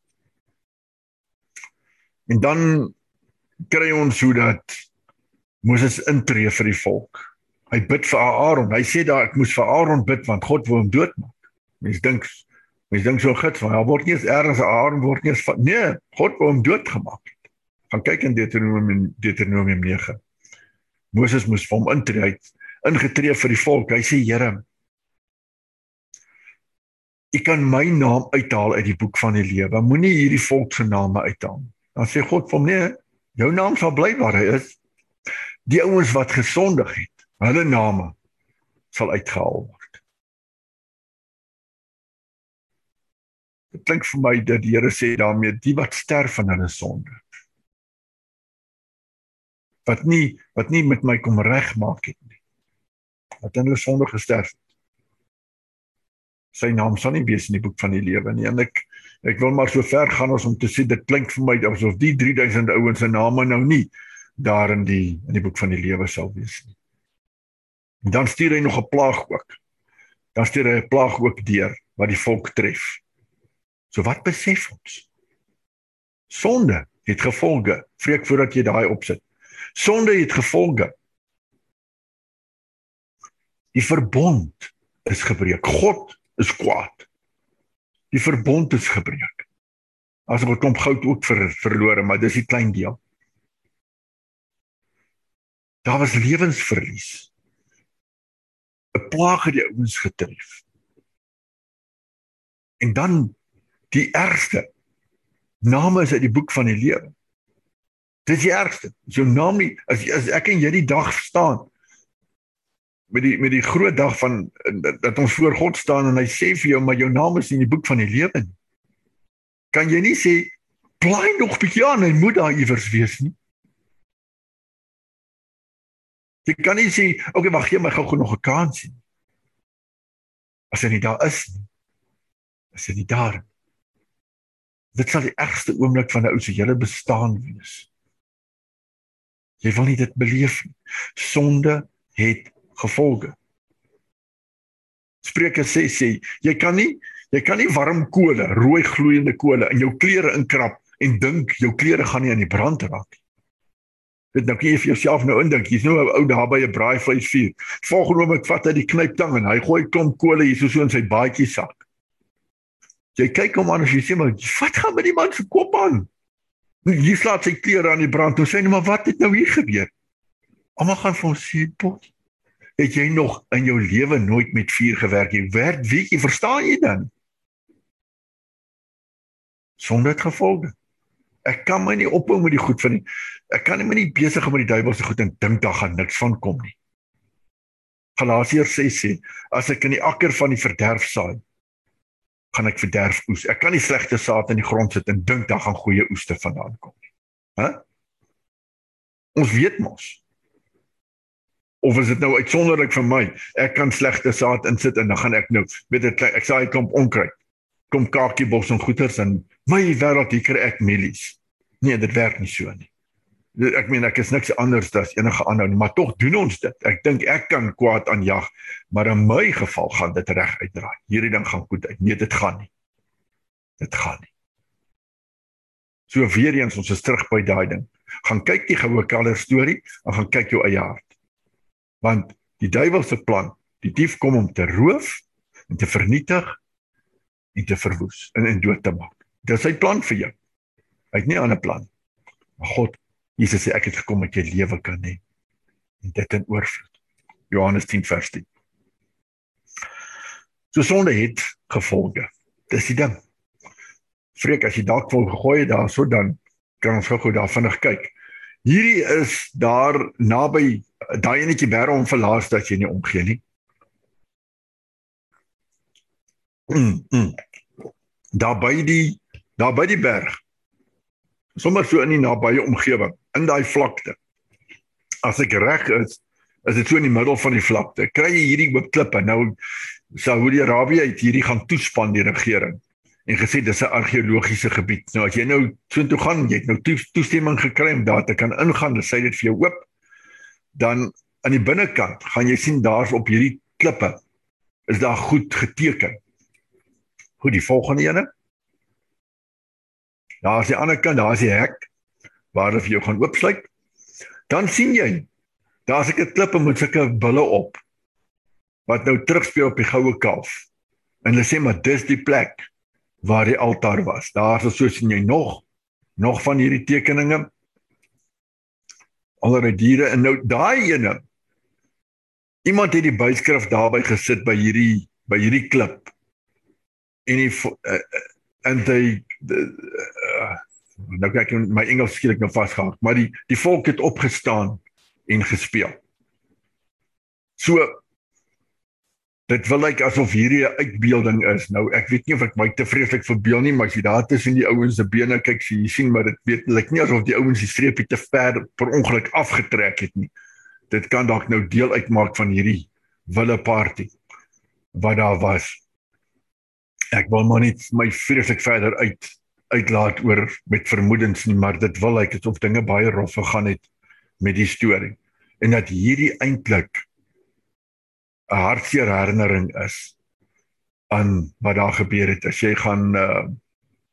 En dan kry ons hoe dat Moses intree vir die volk. Hy bid vir Aaron. Hy sê daar ek moes vir Aaron bid want God wil hom doodmaak. Mense dink mense dink so gits van hy word nie eens ergens Aaron word nie eens nee, God wil hom doodgemaak. Gaan kyk in Deuteronomium Deuteronomium 9. Moses moes vir hom intree uit ingetree vir die volk. Hy sê Here Ek kan my naam uithaal uit die boek van die lewe. Moenie hierdie volk se name uithaal. Dan sê God vir hom nee, Jou naam sal bly waar hy is. Die ouens wat gesondig het, hulle name sal uitgehaal word. Dit klink vir my dat die Here sê daarmee die wat sterf van hulle sonde. Wat nie wat nie met my kom regmaak het nie. Wat in hulle sonde gesterf het. Sy naam sal nie wees in die boek van die lewe nie. En ek Ek wil maar so ver gaan as om te sê dit klink vir my asof die 3000 ouens se name nou nie daar in die in die boek van die lewe sal wees nie. En dan stuur hy nog 'n plaag ook. Dan stuur hy 'n plaag ook deur wat die volk tref. So wat besef ons? Sonde het gevolge. Vreek voordat jy daai opsit. Sonde het gevolge. Die verbond is gebreek. God is kwaad die verbond is gebreek. As wat klomp goud ook ver, verlore, maar dis 'n klein deel. Daar was lewensverlies. 'n Plaag het die ouens getref. En dan die ergste name is uit die boek van die lewe. Dis die ergste. Jou naam nie as as ek en jy die dag staan met die met die groot dag van dat, ons voor God staan en hy sê vir jou maar jou naam is in die boek van die lewe. Kan jy nie sê bly nog bietjie aan en moet daar iewers wees nie? Jy kan nie sê okay wag gee my gou nog 'n kans nie. As hy nie daar is nie. As hy nie daar. Dit sal die ergste oomblik van 'n ou se hele bestaan wees. Jy wil nie dit beleef nie. Sonde het gevolge. Spreuke sê sê jy kan nie jy kan nie warm kole, rooi gloeiende kole in jou klere inkrap en dink jou klere gaan nie aan die brand raak nie. Dit nou kan jy vir jouself nou indink, jy's nou 'n ou daar by 'n braaivleisvuur. Volgende oomblik vat hy die knyptang en hy gooi klomp kole hier so so in sy baadjie sak. Jy kyk hom aan en jy sê maar wat gaan met die man se kop aan? Hy slaat sy klere aan die brand. Hy sê net maar wat het nou hier gebeur? Almal gaan vir hom sê, "Pot, het jy nog in jou lewe nooit met vuur gewerk nie. Werk, weet jy, verstaan jy dan? Sonder dit gevolge. Ek kan my nie ophou met die goed van nie. Ek kan nie meer besig om met die duiwelse goed en dink daar gaan niks van kom nie. Galasiërs 6 sê, as ek in die akker van die verderf saai, gaan ek verderf oes. Ek kan nie slegte saad in die grond sit en dink daar gaan goeie oeste vandaan kom nie. Hæ? Ons weet mos of is dit nou uitsonderlik vir my? Ek kan slegte saad insit en dan gaan ek nou weet dit ek saai klomp onkruid. Kom kakiebos en goeters en my wêreld hier kry ek mielies. Nee, dit werk nie so nie. Ek meen ek is niks anders as enige ander nie, maar tog doen ons dit. Ek dink ek kan kwaad aanjag, maar in my geval gaan dit reg uitdraai. Hierdie ding gaan goed uit. Nee, dit gaan nie. Dit gaan nie. So weer eens ons is terug by daai ding. Gaan kyk die goue kaler storie en gaan kyk jou eie hart want die duiwel se plan, die dief kom om te roof en te vernietig en te verwoes en in dood te maak. Dis sy plan vir jou. Hy het nie 'n ander plan. God, Jesus sê ek het gekom dat jy lewe kan hê. en dit in oorvloed. Johannes 10 vers 10. So sonde het gevolge. Dis die ding. Vreek as jy dalk wil gegooi daar so dan kan ons gou daar vinnig kyk. Hierdie is daar naby daai enetjie berg om verlaas dat jy nie omgee nie. Mm, mm. Daar by die daar by die berg. Sommige so in die nabye omgewing, in daai vlakte. As ek reg is, is dit so in die middel van die vlakte. Kry jy hierdie oop klippe. Nou Saudi-Arabië het hierdie gaan toespan die regering en gesê dis 'n argeologiese gebied. Nou as jy nou so toe gaan, jy het nou toestemming gekry om daar te kan ingaan, dan sê dit vir jou oop. Dan aan die binnekant gaan jy sien daar's op hierdie klippe is daar goed geteken. Goed, die volgende ene. Daar is die ander kant, daar is die hek waar hulle vir jou gaan oopsluit. Dan sien jy daar's 'n klippe met sulke bulle op wat nou terugspeel op die goue kalf. En hulle sê maar dis die plek waar die altaar was. Daar is so sien jy nog nog van hierdie tekeninge. Allerlei diere en nou daai ene. Iemand het die byskrif daarby gesit by hierdie by hierdie klip. En die uh, en die uh, nou kyk ek my Engels skielik nou vasgehak, maar die die volk het opgestaan en gespeel. So dit wil lyk asof hierdie 'n uitbeelding is. Nou ek weet nie of ek my te vreeslik verbeel nie, maar as jy daar tussen die ouens se bene kyk, sien jy sien maar dit weet lyk nie asof die ouens die streepie te ver per ongeluk afgetrek het nie. Dit kan dalk nou deel uitmaak van hierdie wille party wat daar was. Ek wil maar net my vreeslik verder uit uitlaat oor met vermoedens nie, maar dit wil lyk asof dinge baie rof gegaan het met die storie en dat hierdie eintlik 'n hartseer herinnering is aan wat daar gebeur het. As jy gaan uh,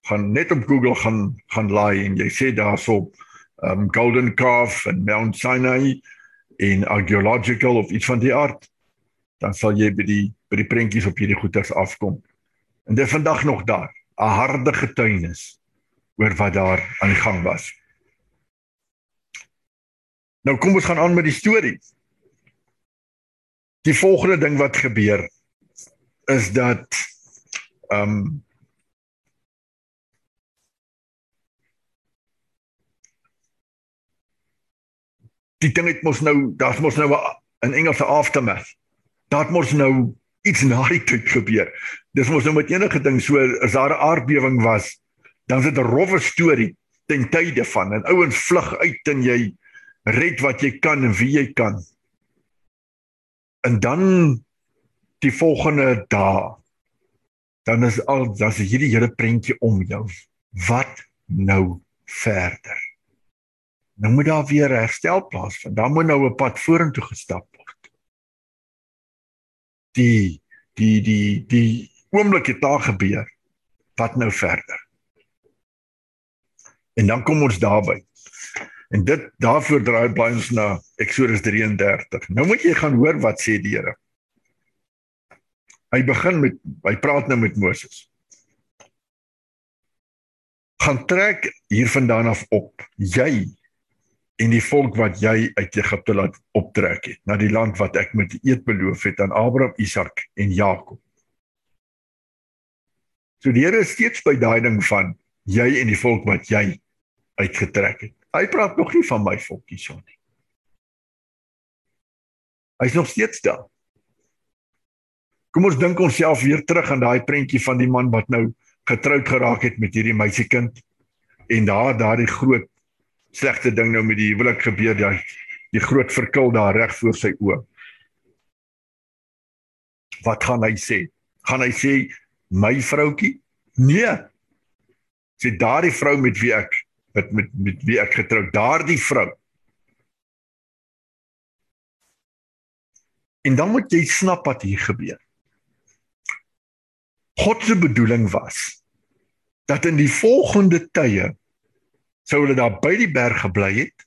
gaan net op Google gaan gaan laai en jy sê daarso um Golden Calf en Mount Sinai in archaeological of iets van die aard, dan sal jy by die by die prentjies op hierdie goeters afkom. En dit vandag nog daar, 'n harde getuienis oor wat daar aan die gang was. Nou kom ons gaan aan met die storie. Die volgende ding wat gebeur is dat ehm um, die ding het mos nou daar's mos nou 'n Engelse aftermath. Daar mos nou iets na die tyd gebeur. Dis mos nou met enige ding so as daar 'n aardbewing was, dan is dit 'n rowwe storie ten tye van. En ouens vlug uit en jy red wat jy kan en wie jy kan. En dan die volgende dag dan is al dan's hierdie hele prentjie om jou. Wat nou verder? Nou moet daar weer herstel plaasvind. Dan moet nou 'n pad vorentoe gestap word. Die die die die oomblik het daar gebeur wat nou verder en dan kom ons daarby En dit daarvoor draai blaai ons na Eksodus 33. Nou moet jy gaan hoor wat sê die Here. Hy begin met hy praat nou met Moses. Gaan trek hiervandaan af op jy en die volk wat jy uit Egipte laat optrek het na die land wat ek met eed beloof het aan Abraham, Isak en Jakob. So die Here is steeds by daai ding van jy en die volk wat jy uitgetrek het. Hy praat nog nie van my volkie son nie. Hy's nog steeds daar. Kom ons dink onsself weer terug aan daai prentjie van die man wat nou getroud geraak het met hierdie meisiekind en daar daardie groot slegte ding nou met die huwelik gebeur daai die groot verkil daar reg voor sy oë. Wat gaan hy sê? Gaan hy sê my vroutjie? Nee. Sê daardie vrou met wie ek met met met wie ek getroud daardie vrou en dan moet jy snap wat hier gebeur God se bedoeling was dat in die volgende tye sou hulle daar by die berg gebly het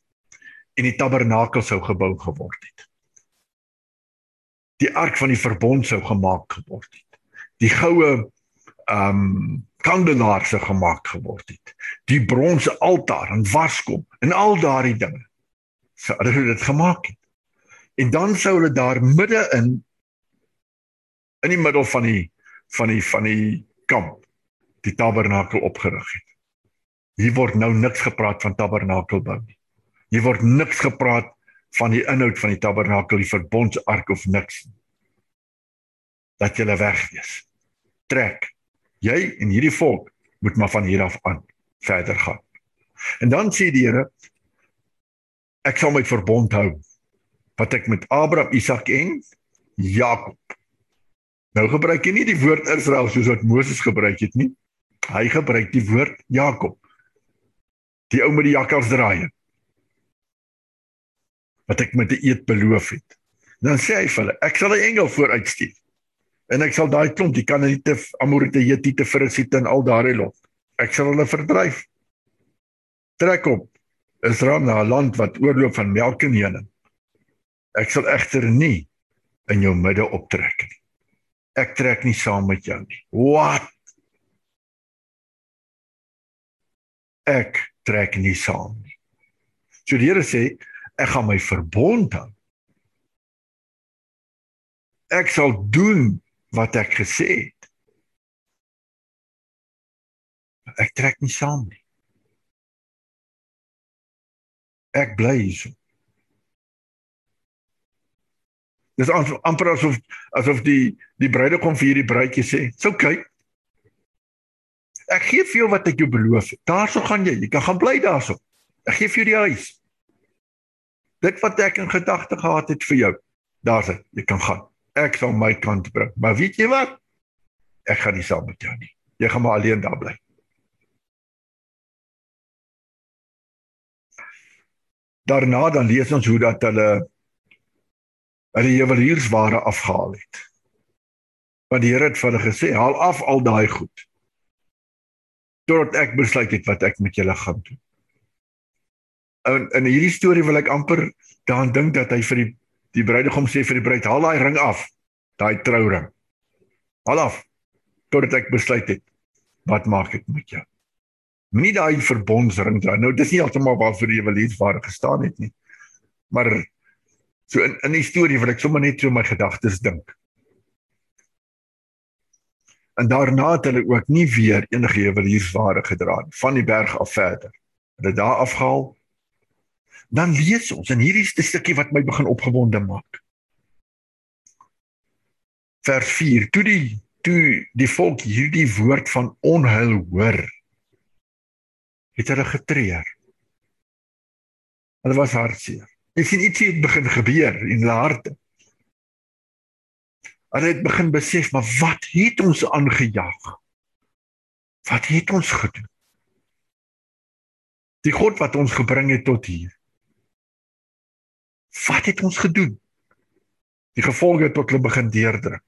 en die tabernakel sou gebou geword het die ark van die verbond sou gemaak geword het die goue um, kandelaar se gemaak geword het. Die bronse altaar en waskom en al daardie dinge. So hulle het dit gemaak het. En dan sou hulle daar midde in in die middel van die van die van die kamp die tabernakel opgerig het. Hier word nou niks gepraat van tabernakel bou nie. Hier word niks gepraat van die inhoud van die tabernakel, die verbondsark of niks. Dat jy wegwees. Trek. Jy en hierdie volk moet maar van hier af aan verder gaan. En dan sê die Here ek sal my verbond hou wat ek met Abraham, Isak en Jakob. Nou gebruik hy nie die woord Israel soos wat Moses gebruik het nie. Hy gebruik die woord Jakob. Die ou met die jakkalsdraai. Wat ek met 'n eed beloof het. Dan sê hy vir hulle, ek sal 'n engel vooruitstuur. En ek sal daai klomp, die Kanaaniete, Amorite, Hetiete, Ferisite en al daardie lot. Ek sal hulle verdryf. Trek op. Israel na 'n land wat oorloop van melk en honing. Ek sal egter nie in jou midde optrek nie. Ek trek nie saam met jou nie. Wat? Ek trek nie saam nie. So die Here sê, ek gaan my verbond hou. Ek sal doen wat ek gesê het. Ek trek nie saam nie. Ek bly hier. Dis amper asof asof die die bruidegom vir hierdie bruidjie sê, "Dis oukei. Ek gee vir jou wat ek jou beloof het. Daarso gaan jy, jy kan gaan bly daarso. Ek gee vir jou die huis. Dit wat ek in gedagte gehad het vir jou, daar's dit. Jy kan gaan ek sal my kant bring. Maar weet jy wat? Ek gaan nie saam met jou nie. Jy gaan maar alleen daar bly. Daarna dan lees ons hoe dat hulle hulle juweliersware afgehaal het. Want die Here het vir hulle gesê, "Haal af al daai goed." Totdat ek besluit het wat ek met julle gaan doen. In in hierdie storie wil ek amper daaraan dink dat hy vir die Die bruidegom sê vir die bruid: "Haal daai ring af, daai trouring. Haal af totdat ek besluit het wat maak ek met jou." Moenie daai verbondsring dra. Nou dis nie heeltemal waarvoor die juweliersware gestaan het nie. Maar so in in die storie wil ek sommer net so my gedagtes dink. En daarna het hulle ook nie weer enige juweliersware gedra nie van die berg af verder. Hulle daar afgehaal dan lees ons en hierdie is die stukkie wat my begin opgewonde maak. Vers 4: Toe die toe die volk hierdie woord van onheil hoor, het hulle getreur. Hulle was hartseer. Ek sien ietsie het begin gebeur in hulle harte. Hulle het begin besef, maar wat het ons aangejaag? Wat het ons gedoen? Die God wat ons gebring het tot hier. Wat het ons gedoen? Die gevolge tot hulle begin deurdruk.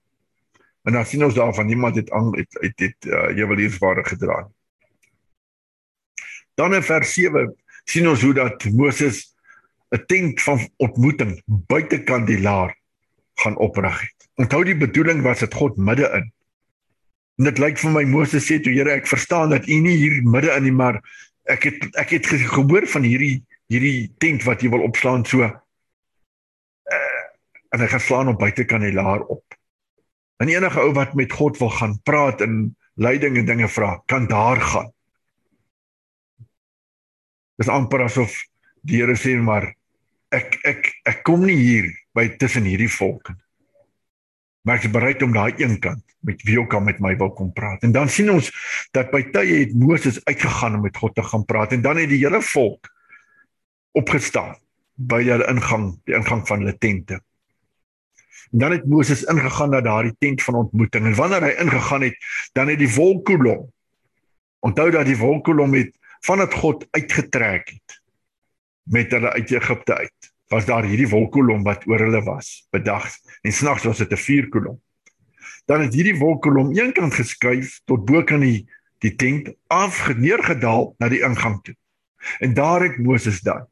En dan sien ons daarvan niemand het aan het het, het uh, juweliersware gedra nie. Dan in vers 7 sien ons hoe dat Moses 'n tent van ontmoeting buitekant die laar gaan oprig het. Onthou die bedoeling was dit God midde in. En dit lyk vir my Moses sê toe Here ek verstaan dat u nie hier midde in nie maar ek het ek het gehoor van hierdie hierdie tent wat jy wil opslaan so en hy gaan slaan op buitekant die laar op. En enige ou wat met God wil gaan praat en leiding en dinge vra, kan daar gaan. Dis amper asof die Here sê maar ek ek ek kom nie hier by tussen hierdie volke nie. Maar ek is bereid om daai een kant met wie ook al met my wil kom praat. En dan sien ons dat by tye het Moses uitgegaan om met God te gaan praat en dan het die hele volk opgestaan by hulle ingang, die ingang van hulle tente. En dan het Moses ingegaan na daardie tent van ontmoeting en wanneer hy ingegaan het, dan het die wolkkolom onthou dat die wolkkolom het vanat God uitgetrek het met hulle uit Egipte uit. Was daar hierdie wolkkolom wat oor hulle was, bedags en snags was dit 'n vuurkolom. Dan het hierdie wolkkolom eenkant geskuif tot bo kan die die tent afgeneergedaal na die ingang toe. En daar het Moses dan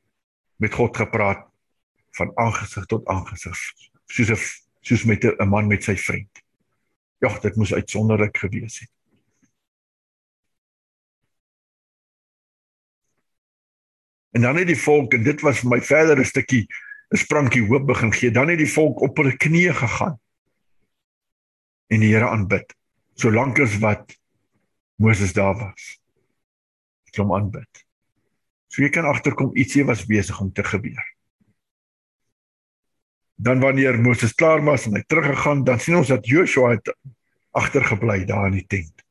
met God gepraat van aangesig tot aangesig soos 'n soos met 'n man met sy vriend. Ja, dit moes uitsonderlik gewees het. En dan het die volk en dit was vir my verdere stukkie 'n sprankie hoop begin gee. Dan het die volk op hulle knieë gegaan en die Here aanbid. Solank as wat Moses daar was. Het hom aanbid. So jy kan agterkom ietsie was besig om te gebeur. Dan wanneer Moses klaar was en hy teruggegaan, dan sien ons dat Joshua het agtergebly daar in die tent.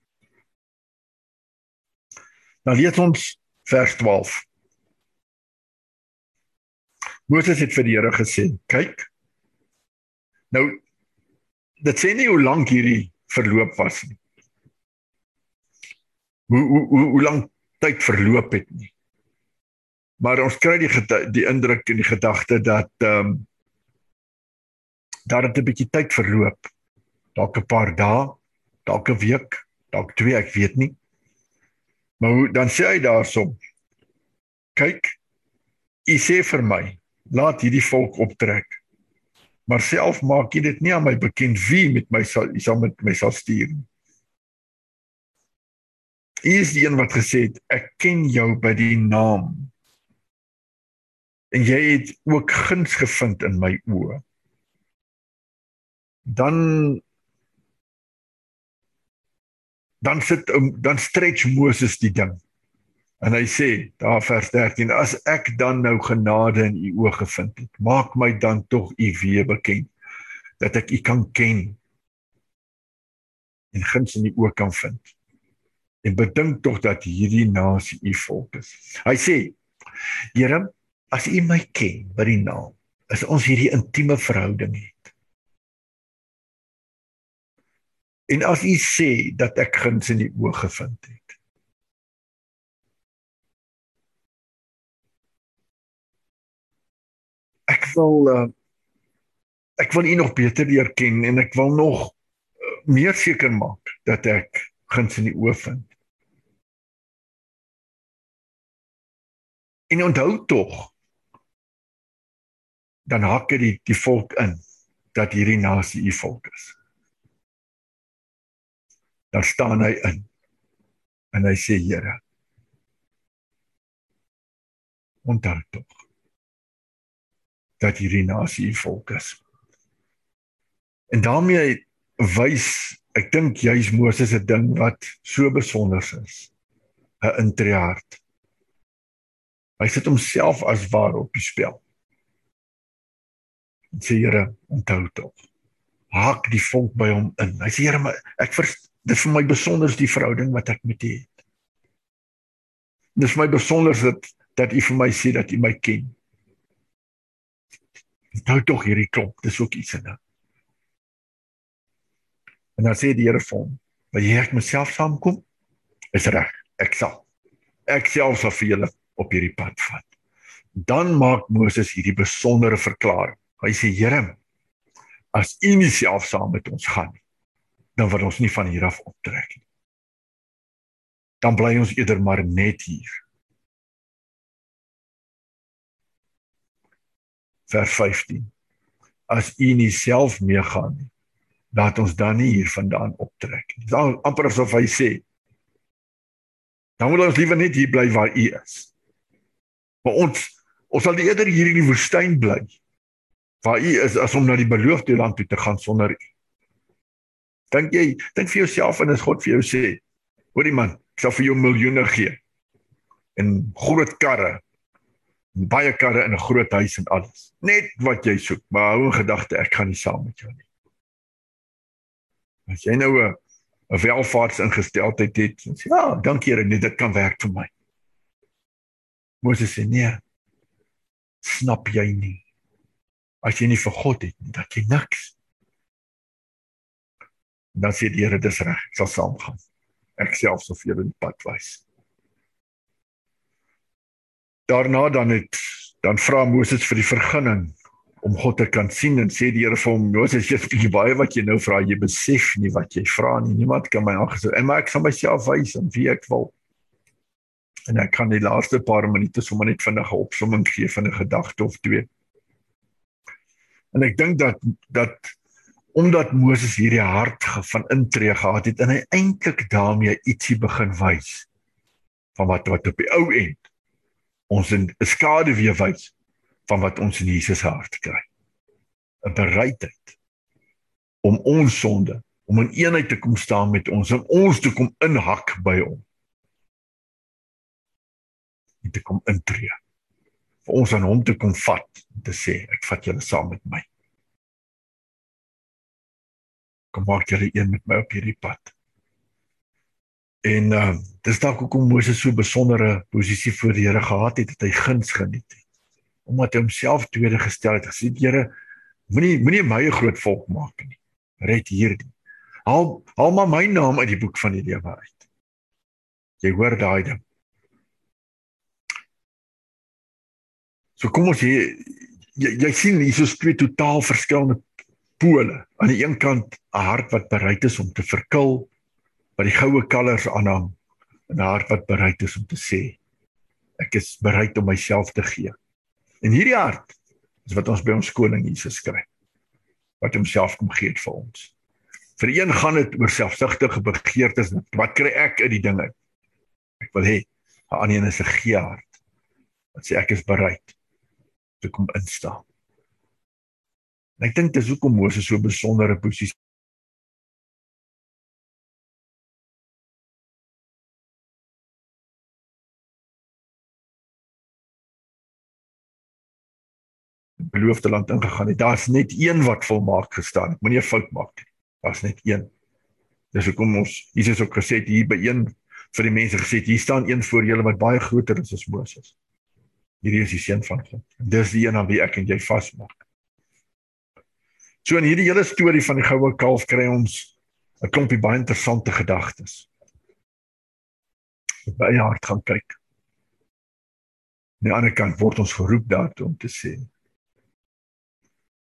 Dan lees ons vers 12. Moses het vir die Here gesê: "Kyk. Nou dit sê nie hoe lank hierdie verloop was nie. Hoe hoe hoe, hoe lank tyd verloop het nie. Maar ons kry die die indruk en die gedagte dat ehm um, dat dit 'n bietjie tyd verloop. Dalk 'n paar dae, dalk 'n week, dalk 2, ek weet nie. Maar hoe, dan sê hy daarsom: "Kyk, u sê vir my, laat hierdie volk optrek. Maar self maak jy dit nie aan my bekend wie met my sal jy sal met my sal stuur nie. U is die een wat gesê het ek ken jou by die naam. En jy het ook guns gevind in my oë. Dan dan sit dan stretch Moses die ding. En hy sê, daar vers 13, as ek dan nou genade in u oë gevind het, maak my dan tog u weer bekend dat ek u kan ken en guns in u oë kan vind. En bedink tog dat hierdie nasie u volk is. Hy sê, Here, as u my ken by die naam, is ons hierdie intieme verhouding het. En as u sê dat ek guns in u oë gevind het, ek wil uh, ek wil u nog beter leer ken en ek wil nog uh, meer seker maak dat ek guns in die oë vind. En onthou tog dan hak dit die, die volk in dat hierdie nasie u volk is. Dan staan hy in en hy sê Here onthou tog dat hierdie nasie volk is. En daarmee wys ek dink juis Moses 'n ding wat so besonder is. 'n intrehart. Hy sit homself as waar op die spel. En sê Here, onthou tog. Haak die volk by hom in. Hy sê Here, maar ek vir dit vir my besonder die verhouding wat ek met U het. Dit is vir my besonder dat dat U vir my sê dat U my ken nou tog hierdie klop, dis ook iets in dit. En dan sê die Here vir hom, "Wil jy ek myself saamkom?" Is reg, ek sal. Ek self sal vir julle op hierdie pad vat. Dan maak Moses hierdie besondere verklaring. Hy sê, "Here, as U nie self saam met ons gaan nie, dan wil ons nie van hier af optrek nie. Dan bly ons eerder maar net hier." vers 15. As u nie self meegaan nie, laat ons dan nie hier vandaan optrek nie. Dis amper asof hy sê dan moet ons liewer net hier bly waar u is. Maar ons ons sal eerder hier in die woestyn bly waar u is as om na die beloofde land toe te gaan sonder u. Dink jy, dink vir jouself en as God vir jou sê, hoorie man, ek sal vir jou miljoene gee en groot karre baie karre in 'n groot huis en alles. Net wat jy soek, maar hou in gedagte ek gaan nie saam met jou nie. As jy nou 'n welvaartsingesteldheid het, dan sê ja, dankie Here, nee, dit kan werk vir my. Moses sê nee. Snap jy nie? As jy nie vir God het nie, dat jy niks. Dan sê die Here dis reg, ek sal saamgaan. Ek self sal vir julle die pad wys. Daarna dan het dan vra Moses vir die vergunning om God te kan sien en sê die Here vir hom Moses jy sê baie wat jy nou vra jy besef nie wat jy vra nie. Niemand kan my aangesou en maar ek sal myself wys en wie ek wil. En ek kan die laaste paar minute sommer net vinnig 'n opsomming gee van 'n gedagte of twee. En ek dink dat dat omdat Moses hierdie hart van intree gehad het en hy eintlik daarmee ietsie begin wys van wat wat op die ou end ons in 'n skade weer wys van wat ons in Jesus hart kry. 'n Bereidheid om ons sonde, om in eenheid te kom staan met ons, om ons te kom inhak by hom. En te kom intree. Vir ons aan hom te kom vat te sê ek vat julle saam met my. Kom maak julle een met my op hierdie pad. En uh dis dalk hoekom Moses so besondere posisie voor die Here gehad het, dat hy guns geniet het. Omdat hy homself tweede gestel het, gesê Here, moenie moenie my 'n groot volk maak nie. Red hierdie. Haal haal maar my naam uit die boek van die lewe uit. Jy hoor daai ding. So kom ons hier jy, jy sien hier is twee totaal verskillende pole. Aan die een kant 'n hart wat bereid is om te verkil wat die goue kalvers aanhang en 'n hart wat bereid is om te sê ek is bereid om myself te gee. En hierdie hart is wat ons by ons koning Jesus kry. Wat homself kom gee vir ons. Vir een gaan dit oor selfsugtige begeertes. Wat kry ek uit die dinge? Ek wil hê 'n ander een is 'n gee hart. Wat sê ek is bereid te kom instaan. En ek dink dis hoekom Moses so 'n besondere posisie beloofde land ingegaan het. Daar's net een wat volmaak gestaan het. Moenie 'n fout maak nie. Daar's net een. Dis hoekom ons Jesus ook gesê het hier by een vir die mense gesê hier staan een voor julle wat baie groter is as Moses. Hierdie is die seun van God. Dis die een aan wie ek en jy vasmaak. So in hierdie hele storie van die goue kalf kry ons 'n klompie baie interessante gedagtes. By hart gaan kyk. Aan die ander kant word ons geroep daartoe om te sê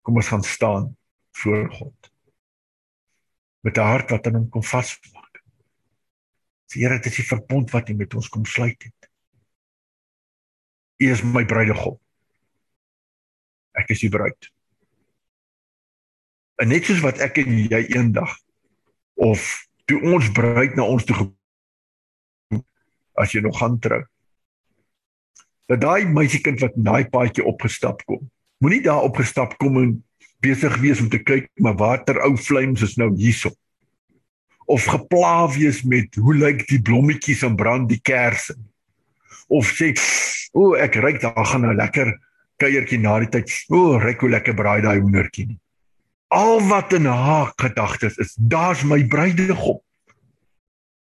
kom ons gaan staan voor God met 'n hart wat aan hom kom vasmaak. Sê Here, dit is die verbond wat U met ons kom sluit het. U is my bruidegom. Ek is U bruid. En net soos wat ek en jy eendag of toe ons bruid na ons toe gekom as jy nog gaan trou. Dat daai meisiekind wat in daai paadjie opgestap kom moenie daar opgestap kom en besig wees om te kyk maar watter ou vlems is nou hierso. Of gepla wees met hoe lyk die blommetjies en brand die kersse. Of sê o, ek ryk daar gaan nou lekker kuiertjie na die tyd. O, ryk hoe lekker braai daai hoendertjie nie. Al wat in haar gedagtes is, daar's my bruidegom.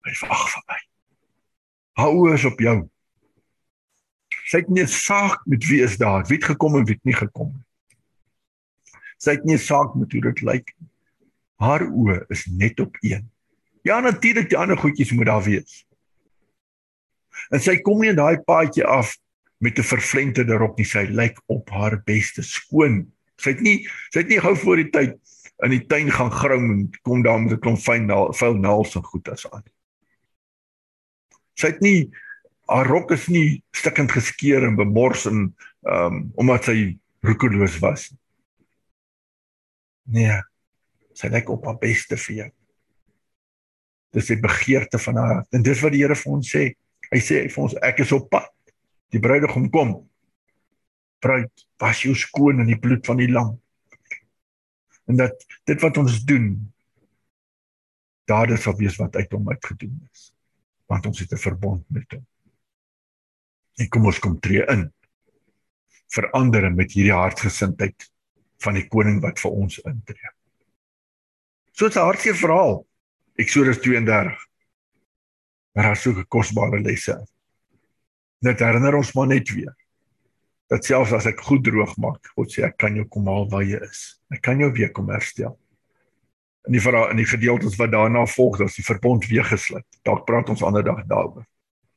Hy wag vir my. Hou oor op jou. Sy het nie saak met wie is daar, wie het gekom en wie het nie gekom nie. Sy het nie saak met hoe dit lyk. Haar oë is net op een. Ja natuurlik die ander goedjies moet daar wees. En sy kom nie in daai paadjie af met 'n vervlenterde rok nie, sy lyk op haar beste skoon. Sy het nie sy het nie gou voor die tyd in die tuin gaan grom en kom daar met 'n klomp fyn vuil naels en goed as aan. Sy het nie haar rok is nie stikkend geskeur en bemors en ehm um, omdat sy roekeloos was. Nee. Sy lyk op haar beste vir jou. Dis die begeerte van haar en dis wat die Here vir ons sê. Hy sê vir ons ek is op pad. Die bruidegom kom. Bruid, was jou skoon in die bloed van die lam. En dat dit wat ons doen daardie sal wees wat uit hom uitgedoen is. Want ons het 'n verbond met hom. En kom ons kom tree in. Verander met hierdie hartgesindheid van die koning wat vir ons intree. So 'n hartseer verhaal. Eksodus 32. Maar daar is so 'n kosbare lesse. Dit herinner ons maar net weer dat selfs as ek goed droog maak, God sê ek kan jou kom haal waar jy is. Ek kan jou weer kom herstel. In die verhaal in die gedeeltes wat daarna volg, dat die verbond weer gesluit. Dalk praat ons ander dag daaroor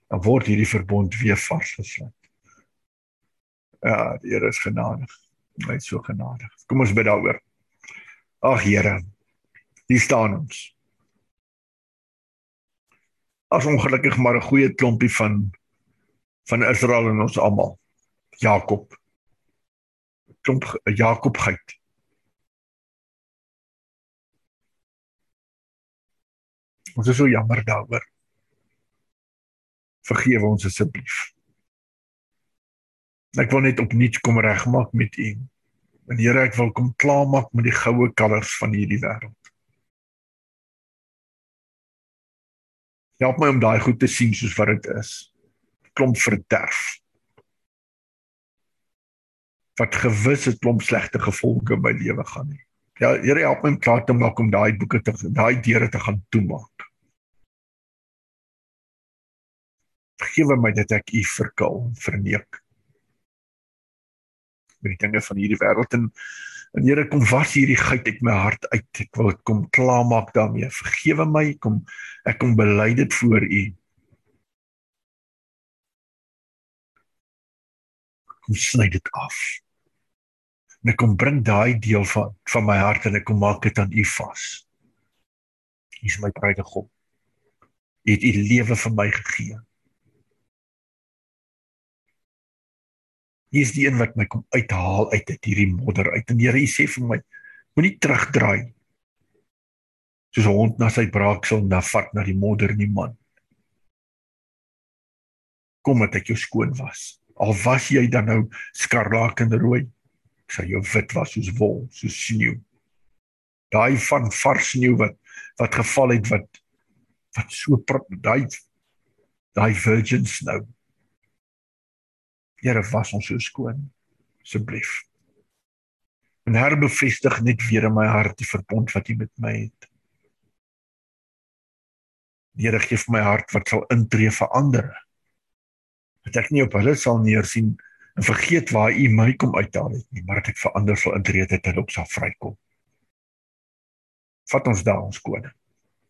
dan word hierdie verbond weer vasgesluit. Ja, die Here is genadig. Hy is so genadig. Kom ons bid daaroor. Ag Here, hier staan ons. As ongelukkig maar 'n goeie klompie van van Israel en ons almal. Jakob. Klomp Jakob geit. Ons is so jammer daaroor vergewe ons asseblief. Ek wil net opnuut kom regmaak met U. En Here, ek wil kom klaarmaak met die goue kalvers van hierdie wêreld. Help my om daai goed te sien soos wat dit is. Klomp verderf. Wat gewis 'n klomp slegte gevolge my lewe gaan hê. Ja, Here help my om klaar te maak om daai boeke te daai deure te gaan toemaak. Vergewe my dat ek U verkil, verneek met die dinge van hierdie wêreld en en Here kom was hierdie geit uit my hart uit. Ek wil dit kom klaarmaak daarmee. Vergewe my, kom ek kom bely dit voor U. Kom sny dit af. En ek kom bring daai deel van van my hart en ek kom maak dit aan U vas. U is my bruidegom. U het U lewe vir my gegee. Hier is die een wat my kom uithaal uit uit hierdie modder uit. En Here, U sê vir my, moenie terugdraai. Soos 'n hond na sy braaksel na vat na die modder nie, man. Kom met ek jou skoon was. Al was jy dan nou skarlaak en rooi, sal jou wit was soos wol, soos sneeu. Daai van vars sneeu wat wat geval het wat wat so daai daai virgin snow Here was ons so skoon asseblief. En herbevestig net weer in my hart die verbond wat U met my het. Here gee vir my hart wat sal intree vir ander. Dat ek nie op hulle sal neersien en vergeet waar U my kom uithaal het nie, maar dat ek vir ander sal intree dat hulle ook sal vrykom. Vat ons daar ons koning.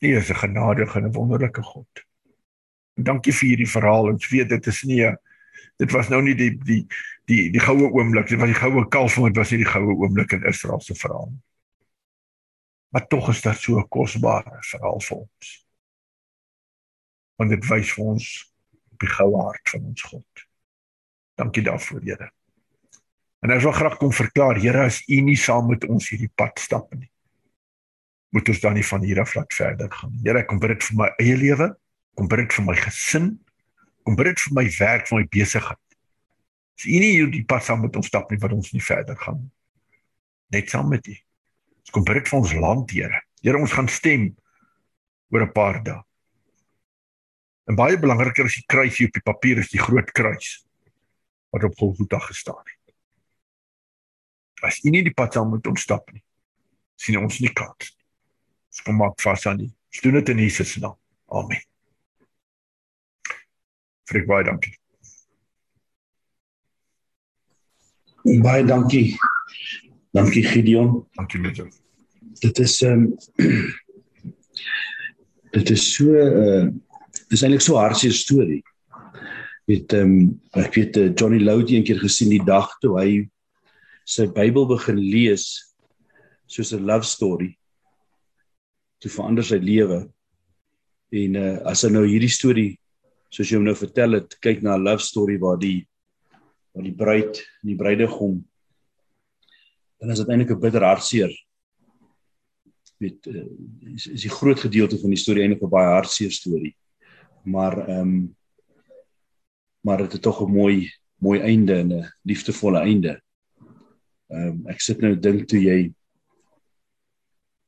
U is 'n genadige en wonderlike God. En dankie vir hierdie verhaal. Ons weet dit is nie 'n dit was nou nie die die die die goue oomblik dit was die goue kalf maar dit was nie die goue oomblik in Israel se verhaal maar tog is dit so 'n kosbare verhaal vir ons want dit wys vir ons op die goue hart van ons God dankie daarvoor Here en ek wil graag kom verklaar Here as u nie saam met ons hierdie pad stap nie moet ons dan nie van hier af laat verder gaan Here kom bid dit vir my eie lewe kom bid dit vir my gesin kom bid dit vir my werk, vir my besigheid. As u nie hierdie pad saam met ons stap nie, wat ons nie verder gaan net saam met u. Ons kom bid dit vir ons land, Here. Here, ons gaan stem oor 'n paar dae. En baie belangriker is die kruis hier op die papier is die groot kruis wat op Golgotha gestaan het. As u nie die pad saam met ons stap nie, sien ons nie kans. Ons kom maak vas aan die. Ons doen dit in Jesus se naam. Amen. Frik baie dankie. Baie dankie. Dankie Gideon. Dankie Mitchell. Dit is ehm um, dit is so 'n uh, eh, dis eintlik so hartseer storie. Weet ehm um, ek weet uh, Johnny Loud een keer gesien die dag toe hy sy Bybel begin lees soos 'n love story toe verander sy lewe. En uh, as hy nou hierdie storie soos jy hom nou vertel het, kyk na 'n love story waar die waar die bruid en die bruidegom dan is dit eintlik 'n bitter hartseer. Weet uh, is, is die groot gedeelte van die storie eintlik 'n baie hartseer storie. Maar ehm um, maar dit het tog 'n mooi mooi einde en 'n liefdevolle einde. Ehm um, ek sit nou dink toe jy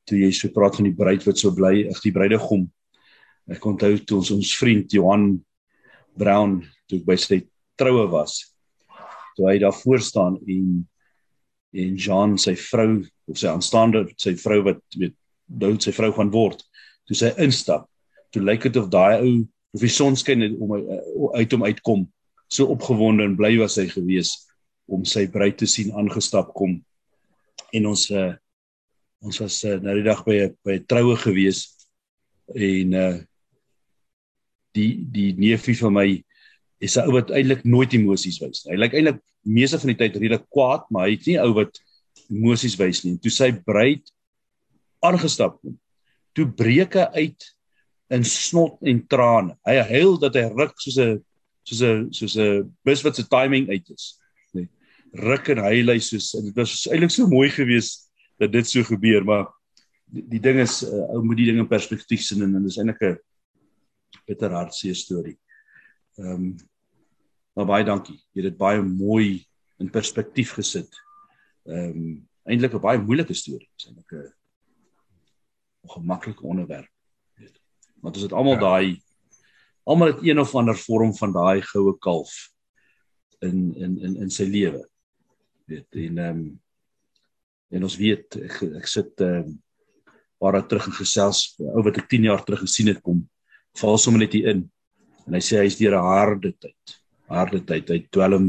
toe jy so praat van die bruid wat so bly, ag die bruidegom. Ek onthou toe ons ons vriend Johan Brown toe by sy troue was. Toe hy daar voor staan en en Jean sy vrou of sy aanstaande sy vrou wat weet nou sy vrou gaan word. Toe sy instap, toe lyk dit of daai ou of die son skyn om uit hom uitkom. So opgewonde en bly was hy gewees om sy bruid te sien aangestap kom. En ons uh, ons was uh, nou die dag by 'n by 'n troue gewees en uh die die neefie van my is 'n ou wat eintlik nooit emosies wys nie. Hy lyk eintlik meeste van die tyd redelik kwaad, maar hy het nie ou wat emosies wys nie. Toe sy bruid aangestap kom, toe breek hy uit in snot en trane. Hy huil dat hy ruk soos 'n soos 'n soos 'n bus wat se timing uit is. Nee. Ruk en huil hy soos en dit was eintlik so mooi geweest dat dit so gebeur, maar die, die ding is uh, ou moet die ding in perspektief sien en dit is eintlik 'n bitter hartseer storie. Ehm um, maar baie dankie. Jy het dit baie mooi in perspektief gesit. Ehm um, eintlik 'n baie moeilike storie. Eintlik 'n ongemaklike onderwerp. Want ons het almal ja. daai almal het een of ander vorm van daai goue kalf in in in in sy lewe. Weet en ehm um, en ons weet ek, ek sit ehm um, waar ek terug in gesels ou wat ek 10 jaar terug gesien het kom val sommer net hier in en hy sê hy's deur 'n harde tyd harde tyd hy dwelm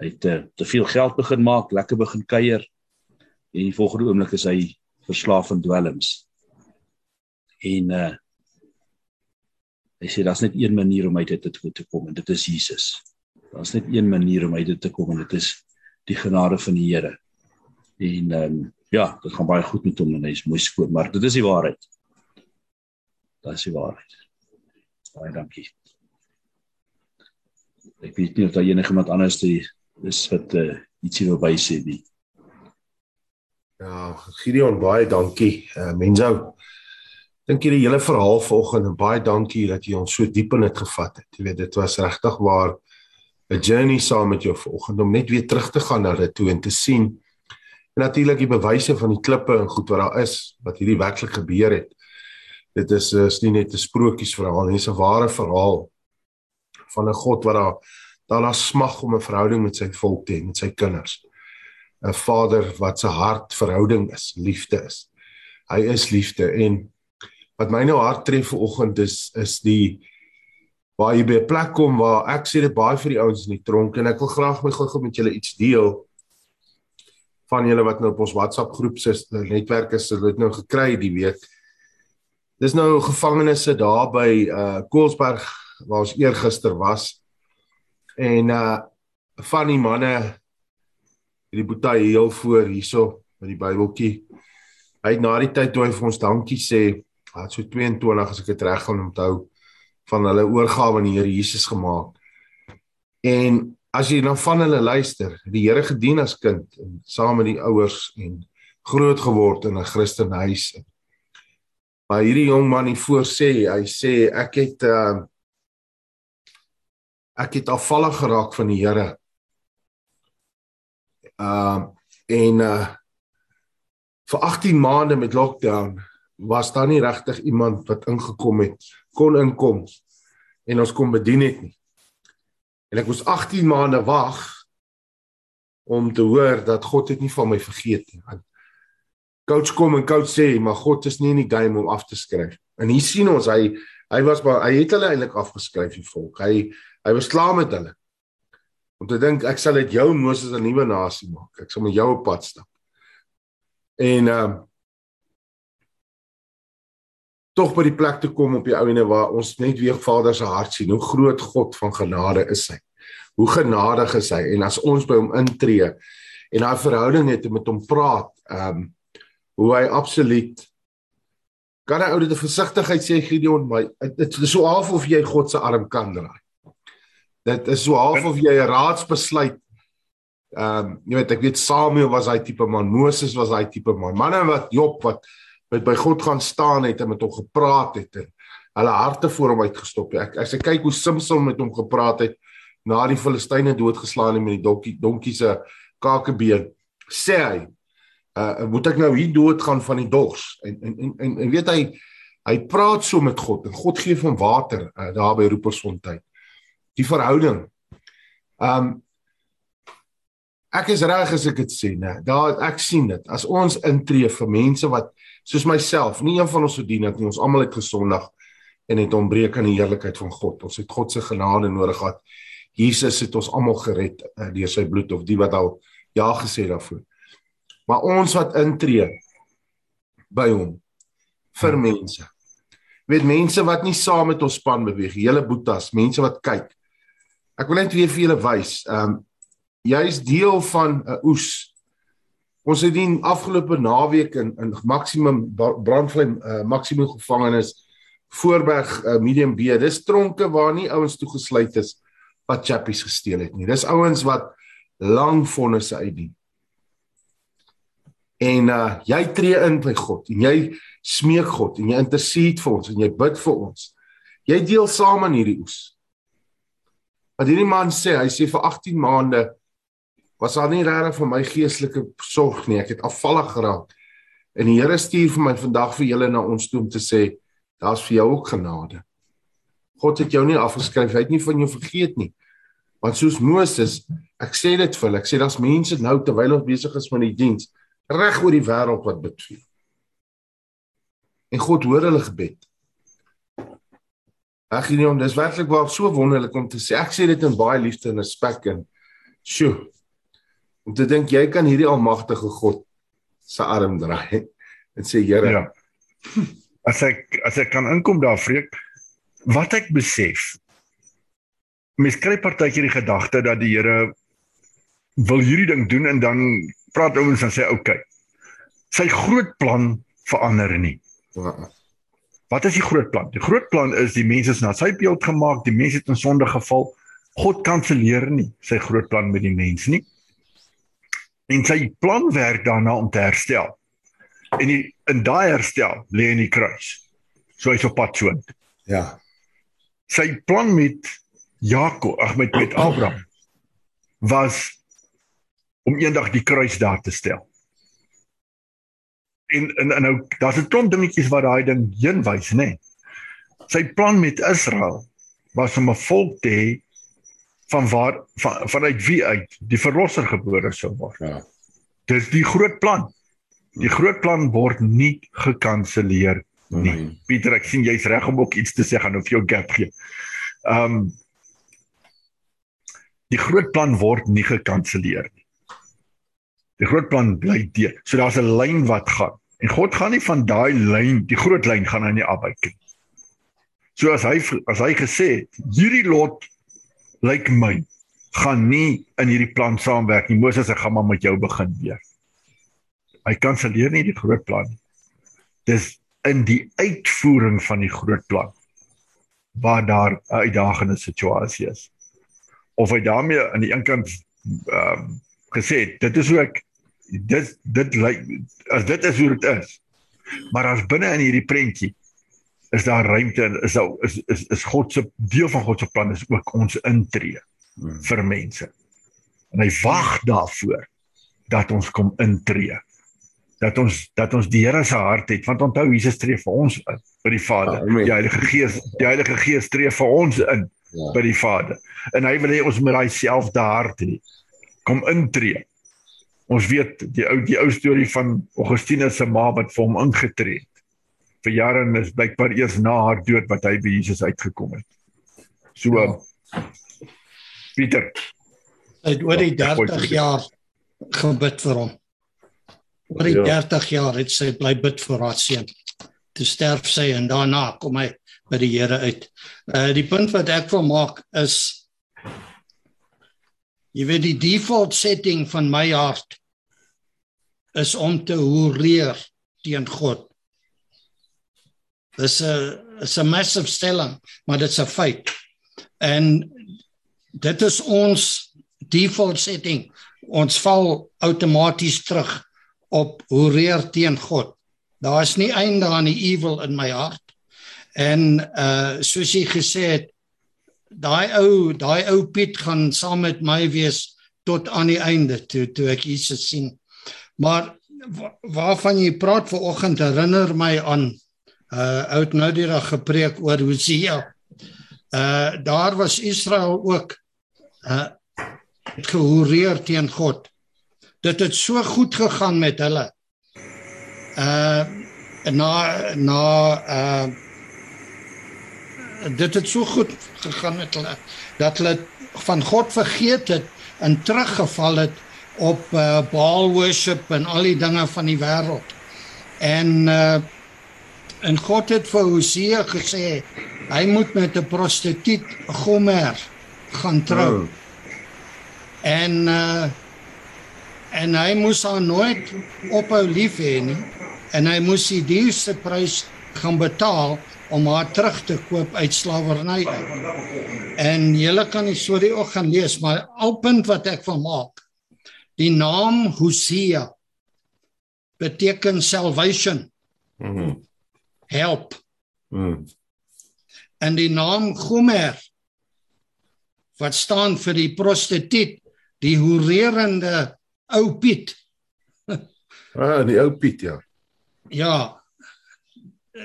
hy het uh, te veel geld begin maak lekker begin kuier en die volgende oomblik is hy verslaaf aan dwelms en uh hy sê daar's net een manier om uit dit te, te kom en dit is Jesus daar's net een manier om uit dit te kom en dit is die genade van die Here en ehm um, ja, dit gaan baie goed met hom en hy's mooi skoon, maar dit is die waarheid. Dit is die waarheid. Baie dankie. Ek weet nie of daar enige iemand anders is wat uh, ietsie wil bysê nie. Ja, Gideon, baie dankie. Uh, Menzo. Dink jy die hele verhaal vanoggend en baie dankie dat jy ons so diep in dit gevat het. Jy weet dit was regtig waar 'n journey saam met jou vanoggend om net weer terug te gaan na dit toe en te sien En natuurlik die bewyse van die klippe en goed wat daar is wat hierdie werklik gebeur het. Dit is is nie net 'n sprokiesverhaal nie, dis 'n ware verhaal van 'n God wat daar daar na smag om 'n verhouding met sy volk te hê, met sy kinders. 'n Vader wat se hart verhouding is, liefde is. Hy is liefde en wat my nou hart tref vanoggend is is die waar jy by 'n plek kom waar ek sê dit baie vir die ouens in die tronk en ek wil graag my gou-gou met julle iets deel van julle wat nou op ons WhatsApp groep se netwerk is, het dit nou gekry die week. Dis nou gevangenisse daar by uh Koelsberg waar ons eergister was. En uh van die manne hierdie boetie heel voor hierso met die Bybeltjie. Hy het na die tyd toe hy vir ons dankie sê, het so 22 as ek dit reg gaan onthou van hulle oorgawe aan die Here Jesus gemaak. En as jy dan van hulle luister, die Here gedien as kind en saam met die ouers en groot geword in 'n Christenhuis. Maar hierdie jong man hier voor sê, hy sê ek het uh ek het afvallig geraak van die Here. Uh en uh vir 18 maande met lockdown was daar nie regtig iemand wat ingekom het kon inkom en ons kon bedien het nie. En ek moes 18 maande wag om te hoor dat God het nie van my vergeet nie. Coach kom en coach sê, maar God is nie in die game om af te skryf. En hier sien ons hy hy was maar hy het hulle eintlik afgeskryf die volk. Hy hy was klaar met hulle. Om te dink ek sal dit jou Moses 'n nuwe nasie maak. Ek sal met jou op pad stap. En ehm um, tog by die plek te kom op die ouene waar ons net weer Vader se hart sien. Hoe groot God van genade is hy. Hoe genadig is hy en as ons by hom intree en daai verhouding het met hom praat, ehm um, hoe hy absoluut kan hy ou dit versigtigheid sê Gideon, maar dit is so half of jy God se arm kan draai. Dit is so half of jy 'n raadsbesluit ehm um, jy weet ek weet Samuel was hy tipe man, Moses was hy tipe man. Manne wat Job wat wat by God gaan staan het en met hom gepraat het en hulle harte voor hom uitgestop het. Ek as ek kyk hoe Samson met hom gepraat het na die Filistyne doodgeslaan het met die donkie donkie se kakebeen, sê hy, uh moet ek nou hier dood gaan van die dors? En en en en, en weet hy hy praat so met God en God gee hom water uh, daar by Roepersfontein. Die verhouding. Um ek is reg as ek dit sê, né? Daar ek sien dit. As ons intree vir mense wat soos myself, nie een van ons verdien dit nie. Ons almal het gesondig en het ontbreek aan die heerlikheid van God. Ons het God se genade nodig gehad. Jesus het ons almal gered uh, deur sy bloed of die wat al ja gesê daarvoor. Maar ons wat intree by hom vir mense. Weet mense wat nie saam met ons span beweeg, hele boetas, mense wat kyk. Ek wil net weer vir julle wys. Ehm um, jy's deel van 'n oes Ons het die afgelope naweek in in maksimum brandvlei uh, maksimum gevangenes Voorberg uh, medium B. Dis tronke waar nie ouens toegesluit is wat chappies gesteel het nie. Dis ouens wat lang vonnisse uitdien. En uh jy tree in by God en jy smeek God en jy intercede vir ons en jy bid vir ons. Jy deel saam aan hierdie oes. Wat hierdie man sê, hy sê vir 18 maande was daar nie regtig vir my geestelike sorg nie. Ek het afvallig geraak. En die Here stuur vir my vandag vir julle na ons toe om te sê daar's vir jou ook genade. God het jou nie afgeskryf, hy het nie van jou vergeet nie. Want soos Moses, ek sê dit vir hulle, ek sê daar's mense nou terwyl ons besig is met die diens reg oor die wêreld wat bid vir. En God hoor hulle gebed. Ag nee, dis werklik waar so wonderlik om te sê. Ek sê dit in baie liefde en respek en sjoe. Om te dink jy kan hierdie almagtige God se arm draai en sê Here. Ja. As ek as ek kan inkom daar vreek wat ek besef. Mens kry partykeer die gedagte dat die Here wil hierdie ding doen en dan praat ouens en sê. Okay, sy groot plan verander nie. Ja. Wat is die groot plan? Die groot plan is die mense is na sy beeld gemaak, die mense het in sonde geval. God kanselleer nie sy groot plan met die mens nie. En sy plan werk daarna om te herstel. En die, in daai herstel lê in die kruis. So hy's op pad so. Ja. Sy plan met Jakob, ag met met Abraham was om eendag die kruis daar te stel. En en, en nou daar's 'n klomp dingetjies wat daai ding heen wys, nê. Nee. Sy plan met Israel was om 'n volk te hê van waar van, vanuit wie uit die verlosser gebore sou word. Ja. Dis die groot plan. Die groot plan word nie gekanselleer nie. Nee. Pieter, ek sien jy's reg om ook iets te sê gaan of jou gap gee. Ehm um, Die groot plan word nie gekanselleer nie. Die groot plan bly deur. So daar's 'n lyn wat gaan. En God gaan nie van daai lyn, die groot lyn gaan hy nie afwyk nie. So as hy as hy gesê het, hierdie lot lyk my gaan nie in hierdie plan saamwerk nie. Moses, ek gaan maar met jou begin weer. Hy kanselleer nie die groot plan nie. Dis in die uitvoering van die groot plan waar daar 'n uitdagende situasie is. Of hy daarmee aan die een kant ehm um, gesê het, dit is hoe ek dit dit lyk as dit is hoe dit is. Maar as binne in hierdie prentjie is daar ruimte en is daar is is is God se deel van God se plan is ook ons intree hmm. vir mense. En hy wag daarvoor dat ons kom intree. Dat ons dat ons die Here se hart het want onthou Jesus tree vir ons in by die Vader. Amen. Die Heilige Gees die Heilige Gees tree vir ons in ja. by die Vader. En hy wil hê ons moet daai selfde hart hê. Kom intree. Ons weet die ou die ou storie van Augustinus se ma wat vir hom ingetree het vir jare en is blykbaar eers na haar dood wat hy by Jesus uitgekom het. So ja. Pieter het oor die 30 jaar gebid vir hom. Oor die ja. 30 jaar het sy bly bid vir haar seun. Toe sterf sy en daarna kom hy by die Here uit. Uh die punt wat ek wil maak is jy weet die default setting van my hart is om te hoereer teen God. Dis 'n is 'n massive stelling, maar dit's 'n feit. En dit is ons default setting. Ons val outomaties terug op hoe reer teen God. Daar is nie einde aan die evil in my hart. En uh soos jy gesê het, daai ou, daai ou Piet gaan saam met my wees tot aan die einde toe toe ek Jesus sien. Maar waarvan jy praat ver oggend herinner my aan uh oud nou die dag gepreek oor Hosea. Uh daar was Israel ook uh gehoreer teen God. Dit het so goed gegaan met hulle. Uh na na uh dit het so goed gegaan met hulle dat hulle van God vergeet het en teruggeval het op uh, Baal worship en al die dinge van die wêreld. En uh En God het vir Hosea gesê hy moet met 'n prostituut Gomer gaan trou. Oh. En uh en hy moes haar nooit ophou lief hê nie en hy moes die duurste prys gaan betaal om haar terug te koop uit slawerny uit. En julle kan die storie ook gaan lees, maar alpunt wat ek wil maak. Die naam Hosea beteken salvation. Mhm. Mm help. Mm. En die naam Gomer wat staan vir die prostituut die hoererende ou Piet. Ah, die ou Piet ja. Ja.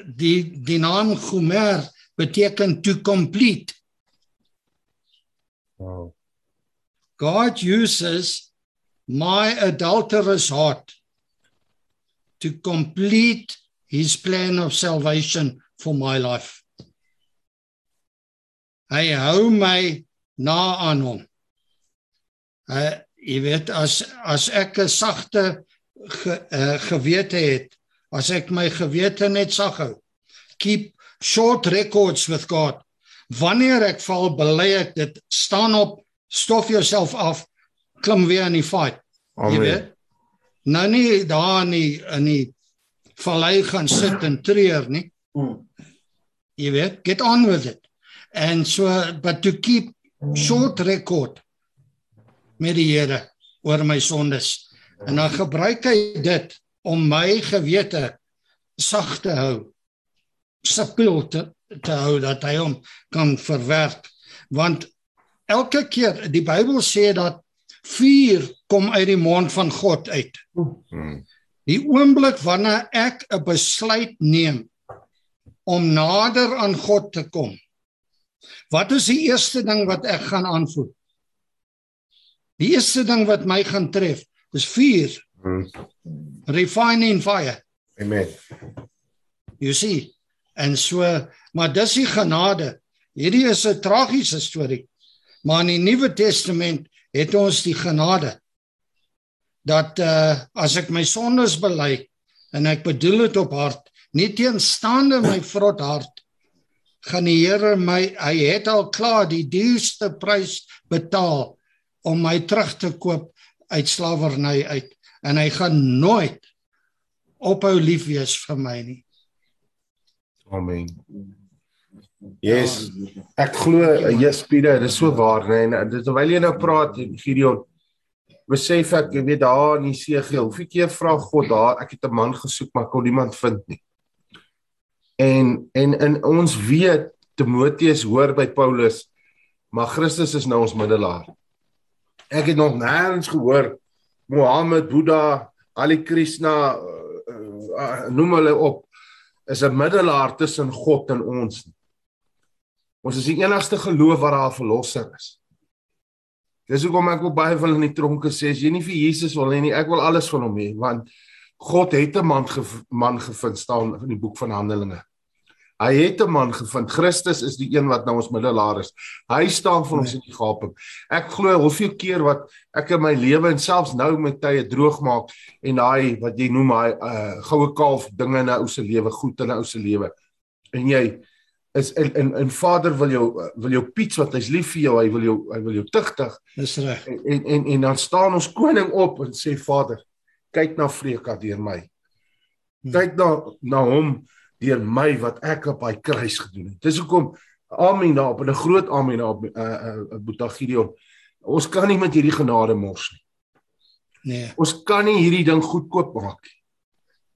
Die die naam Gomer beteken to complete. Wow. God uses my adulterous heart to complete his plan of salvation for my life. Hy hou my na aan hom. Hy jy weet as as ek 'n sagte ge, uh, gewete het, as ek my gewete net sag hou. Keep short records with God. Wanneer ek val, bely ek dit, staan op, stof jouself af, klim weer in die fight. Jy Amen. weet. Nou nie daar in die in die vallei gaan sit en treur nie. Jy weet, get on with it. And so but to keep short record met die Here oor my sondes. En dan gebruik hy dit om my gewete sag te hou. Sipiel te, te hou dat hy hom kan verwerk. Want elke keer die Bybel sê dat vuur kom uit die mond van God uit. Hmm. Die oomblik wanneer ek 'n besluit neem om nader aan God te kom. Wat is die eerste ding wat ek gaan aanvoel? Die eerste ding wat my gaan tref, is vuur, Hmm. refining fire. Amen. You see. En so, maar dis die genade. Hierdie is 'n tragiese storie. Maar in die Nuwe Testament het ons die genade dat uh as ek my sondes bely en ek bedoel dit op hart, nie teenstaande my vrot hart, gaan die Here my hy het al klaar die duurste prys betaal om my terug te koop uit slawerny uit en hy gaan nooit ophou lief wees vir my nie. Amen. Yes. Ek glo Jesus Pieter, dit is so waar, nee, en dit terwyl jy nou praat Gideon besef ek, jy weet daar in die Segel, hoeveel keer vra God daar, ek het 'n man gesoek maar kon niemand vind nie. En en in ons weet Timoteus hoor by Paulus, maar Christus is nou ons middelaar. Ek het nog nêrens gehoor Mohammed, Boeddha, Ali Krishna, uh, uh, noem hulle op, is 'n middelaar tussen God en ons. Ons is die enigste geloof waar daar verlosser is. Dis hoekom ek ook baie wil in die tronke sê as jy nie vir Jesus wil hê nie, ek wil alles van hom hê want God het 'n man gev man gevind staan in die boek van Handelinge. Hy het 'n man gevind. Christus is die een wat nou ons middelaar is. Hy staan vir ons in die gaping. Ek glo hoeveel keer wat ek in my lewe en selfs nou met tye droog maak en daai wat jy noem hy uh, goue kalf dinge in 'n ou se lewe, goed in 'n ou se lewe. En jy is en en, en Vader wil jou wil jou piets wat hy's lief vir jou, hy wil jou hy wil jou tugtig Dis reg. en en en, en dan staan ons koning op en sê Vader, kyk na Freka deur my. Kyk na na hom deur my wat ek op hy kruis gedoen het. Dis hoekom amen daarop en 'n groot amen daarop uh uh Boeta Gideon. Ons kan nie met hierdie genade mors nie. Nee. Ons kan nie hierdie ding goedkoop maak nie.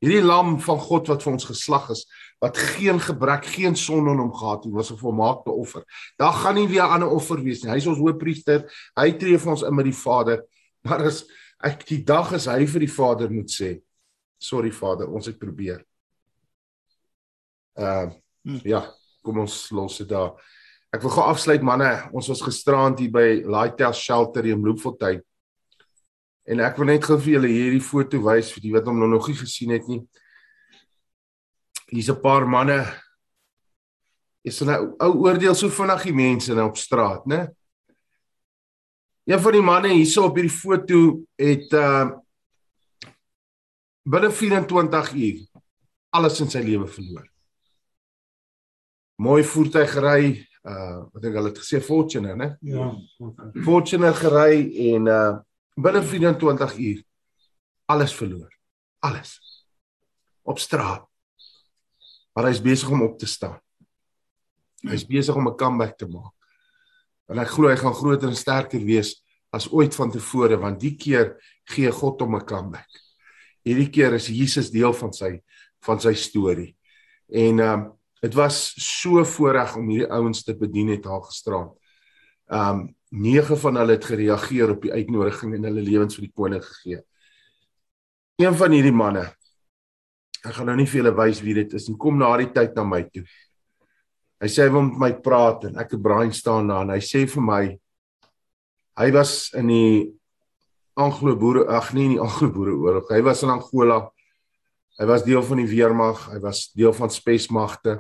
Hierdie lam van God wat vir ons geslag is, wat geen gebrek, geen sonde in hom gehad het, was 'n volmaakte offer. Daar gaan nie weer 'n ander offer wees nie. Hy is ons hoëpriester. Hy tree vir ons in met die Vader. Maar as ek die dag is hy vir die Vader moet sê, sorry Vader, ons het probeer. Uh Hmm. ja, kom ons los dit daar. Ek wil gou afsluit manne. Ons was gisterand hier by Lighthouse Shelter in Bloemfontein. En ek wil net gou vir julle hierdie foto wys vir die wat hom nog nie gesien het nie. Hier's 'n paar manne. Is hulle ou oordeel so vinnig die mense nou op straat, né? Een van die manne hierso op hierdie foto het uh binne 24 uur alles in sy lewe verloor. Mooi voertuig gery, uh wat ek hulle het gesê Fortuner, né? Ja. Fortuner gery en uh binne 24 uur alles verloor. Alles. Op straat. Maar hy's besig om op te staan. Hy's besig om 'n comeback te maak. En ek glo hy gaan groter en sterker wees as ooit vantevore want die keer gee God hom 'n comeback. Hierdie keer is Jesus deel van sy van sy storie. En ehm um, dit was so voorreg om hierdie ouens te bedien het daar gisterand. Um 9 van hulle het gereageer op die uitnodiging en hulle lewens vir die koning gegee. Een van hierdie manne ek gaan nou nie vir julle wys wie dit is nie. Kom na die tyd na my toe. Hy sê hy wil met my praat en ek het braai staan daar en hy sê vir my hy was in die Anglo-Boere ag nee nie Anglo-Boere oorlog. Hy was in Angola. Hy was deel van die weermag, hy was deel van spesmagte.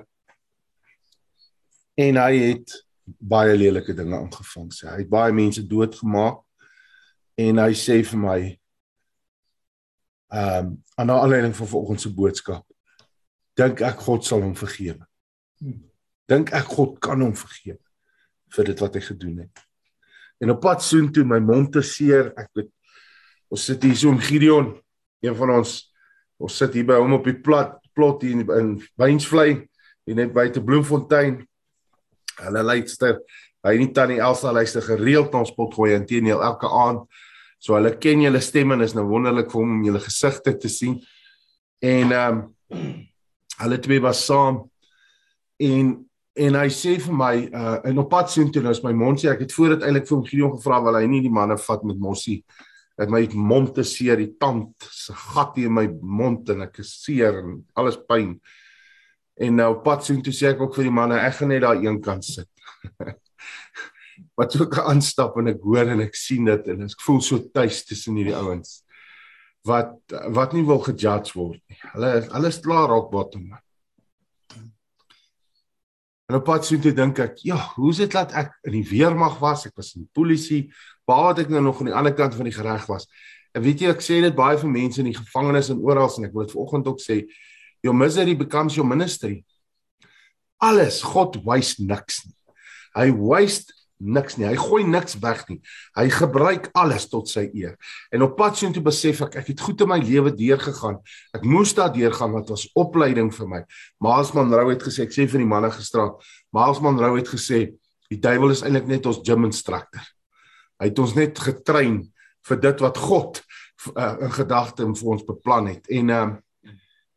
En hy het baie lelike dinge aangevang sê. Hy het baie mense doodgemaak. En hy sê vir my ehm um, aan die aanleiding van vanoggend se boodskap dink ek God sal hom vergewe. Dink ek God kan hom vergewe vir dit wat hy gedoen het. En op pad soontoe my mond te seer, ek weet ons sit hier so om Gideon, een van ons ons sit hier by hom op die plat plot hier in, in Wynsvlei, hier net buite Bloemfontein. Hulle luister, hy en tannie Elsa luister gereeld na ons potgooi en teenoor elke aand. So hulle ken julle stemme en is nou wonderlik vir hom om julle gesigte te sien. En ehm um, hulle twee was saam. En en hy sê vir my uh en op pad sien toe nou is my mond sê ek het voor dit eintlik vir hom Gideon gevra wil hy nie die manne vat met mossie. Dat my mond te seer die tand se gat in my mond en ek is seer en alles pyn en nou pad sien toe sê ek ook vir die manne ek gaan net daar een kant sit wat so kan aanstap en ek hoor en ek sien dit en ek voel so tuis tussen hierdie ouens wat wat nie wil gejudge word nie. Hulle hulle is klaar rock bottom. En op pad so toe dink ek, ja, hoe is dit dat ek in die weermag was, ek was in die polisie, waar het ek nou nog aan die ander kant van die gereg was? En weet jy, ek sê dit baie vir mense in die gevangenis en oral en ek wil dit vanoggend ook sê, your misery becomes your ministry. Alles, God waste niks nie. Hy waste niks nie. Hy gooi niks weg nie. Hy gebruik alles tot sy eer. En op pad soontoe besef ek ek het goed in my lewe deurgegaan. Ek moes daardeur gaan wat was opleiding vir my. Maasman Rou het gesê, ek sê vir die manne gisterand, Maasman Rou het gesê die duiwel is eintlik net ons gym instructor. Hy het ons net getrein vir dit wat God uh, in gedagte vir ons beplan het. En ehm uh,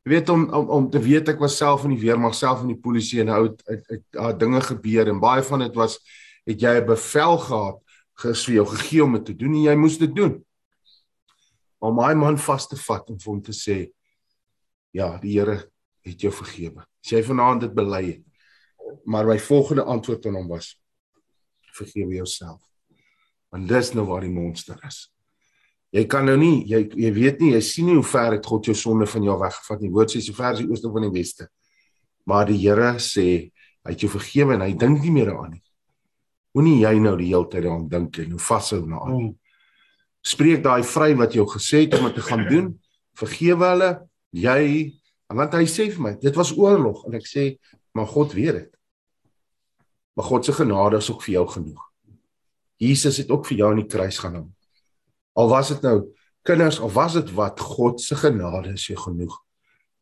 weet om, om om te weet ek was self in die weermag, self in die polisie en ou het dinge gebeur en baie van dit was het jy 'n bevel gehad gesê jou gegee om dit te doen en jy moes dit doen. Om my man vas te vat en vir hom te sê ja, die Here het jou vergewe. As jy vanaand dit bely het. Maar my volgende antwoord aan hom was vergewe jouself. Want dis nou waar die monster is. Jy kan nou nie jy jy weet nie, jy sien nie hoe ver het God jou sonde van jou weggevat nie. Woord sê so ver as die ooste van die weste. Maar die Here sê hy het jou vergewe en hy dink nie meer daaraan nie. Moenie jy nou die hele tyd daaraan dink en hoe vashou na aan. Spreek daai vry wat jy gesê het om dit te gaan doen. Vergewe hulle. Jy want hy sê vir my, dit was oorlog en ek sê, maar God weet dit. Maar God se genade is ook vir jou genoeg. Jesus het ook vir jou aan die kruis gaan hang. Al was dit nou kinders of was dit wat God se genade is jou genoeg.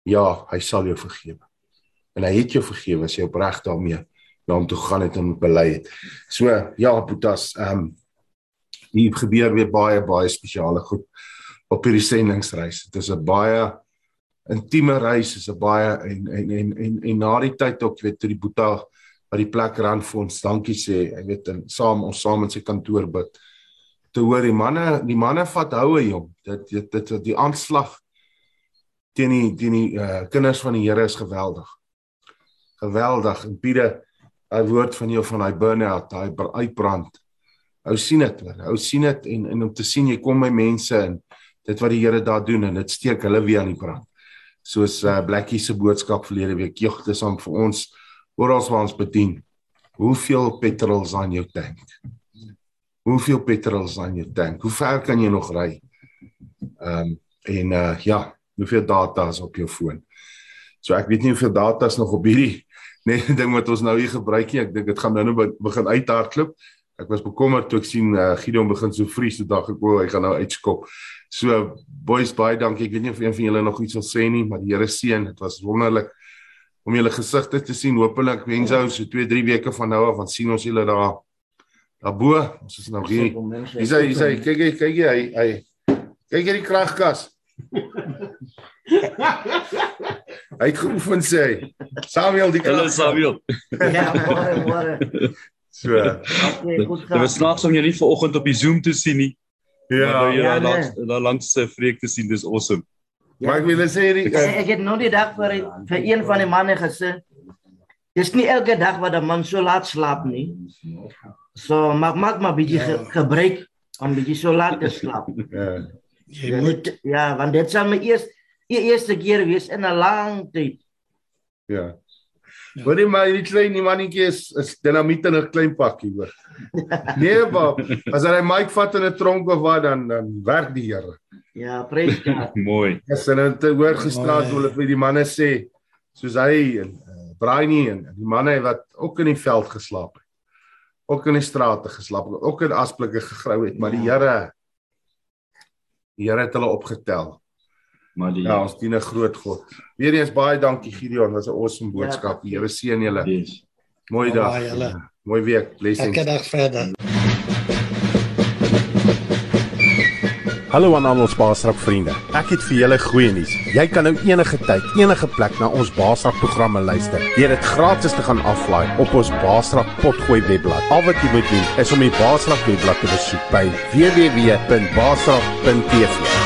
Ja, hy sal jou vergewe. En hy het jou vergewe as jy opreg daarmee na hom toe gaan het en bely het. So ja, Boetas, ehm um, hier gebeur weer baie baie spesiale goed op hierdie sendingsreis. Dit is 'n baie intieme reis, is 'n baie en en en en, en na die tyd ook weet toe die Boeta wat die plek ran vir ons dankie sê, ek weet en saam ons saam in sy kantoor bid. Te hoor die manne, die manne vat houe jong. Dit dit dit die aanslag teen die teen die uh, kinders van die Here is geweldig. Geweldig. En Piede 'n woord van jou van daai burn-out, daai uitbrand. Ou sien dit, ou sien dit en en om te sien jy kom by mense en dit wat die Here daar doen en dit steek hulle weer aan die brand. Soos uh, Blackie se boodskap verlede week, jog, dis om vir ons oral waar ons bedien. Hoeveel petrol is aan jou tank? Hoeveel petrol is aan jou tank? Hoe ver kan jy nog ry? Ehm um, en uh ja, hoeveel data is op jou foon? So ek weet nie hoeveel data is nog op hierdie nee ding wat ons nou hier gebruik nie. Ek dink dit gaan nou nou begin uithardloop. Ek was bekommerd toe ek sien uh, Gideon begin so vries, toe dink ek o, hy gaan nou uitskop. So boys baie dankie. Ek weet nie of een van julle nog iets wil sê nie, maar die Here seën. Dit was wonderlik om julle gesigte te sien. Hoopelik wens ou so 2, 3 weke van nou af, want sien ons julle daar daarbo. Ons is nou hier. Dis hy, dis hy. Kyk kyk kyk hy hy kyk hierdie kragkas. Hy het geoefen sê hy. Samuel die Hallo Samuel. Ja, môre môre. So. Dit was snaaks om jou nie vanoggend op die Zoom te sien nie. Ja. Maar jy Ja, daar nee. langs langs se vreek te sien, dis awesome. Maar ek wil sê die Ek, ek het nou die dag vir vir een van die manne gesê. Dis nie elke dag wat 'n man so laat slaap nie. So maak maak maar bietjie ge, gebruik om bietjie so laat te slaap. ja. Jy moet Ja, want dit sal my eers die eerste keer wees in 'n lang tyd. Ja. Hoor jy maar hierdie klein die mannetjie is is dinamiet in 'n klein pakkie hoor. Nee, Bob. As hy mic vat in 'n tronk of wat dan dan werk die Here. Ja, prys God. Mooi. Yes, en dit hoor gisterand Mooi. wil ek vir die manne sê soos hy en uh, Braai en die manne wat ook in die veld geslaap het. Ook in die strate geslaap het, ook in asblikke gegrou het, maar die Here die Here het hulle opgetel. Maar die Ja, ons dien 'n groot God. Weereens baie dankie Gideon, was 'n awesome boodskap. Die Here seën julle. Yes. Mooi dag. Baie julle. Mooi week. Blessings. Elke dag verder. Hallo aan al ons Baasrak vriende. Ek het vir julle goeie nuus. Jy kan nou enige tyd, enige plek na ons Baasrak programme luister. Deur dit gratis te gaan aflaai op ons Baasrak potgooi webblad. Al wat jy moet doen is om die Baasrak webblad te besoek by www.baasrak.tv.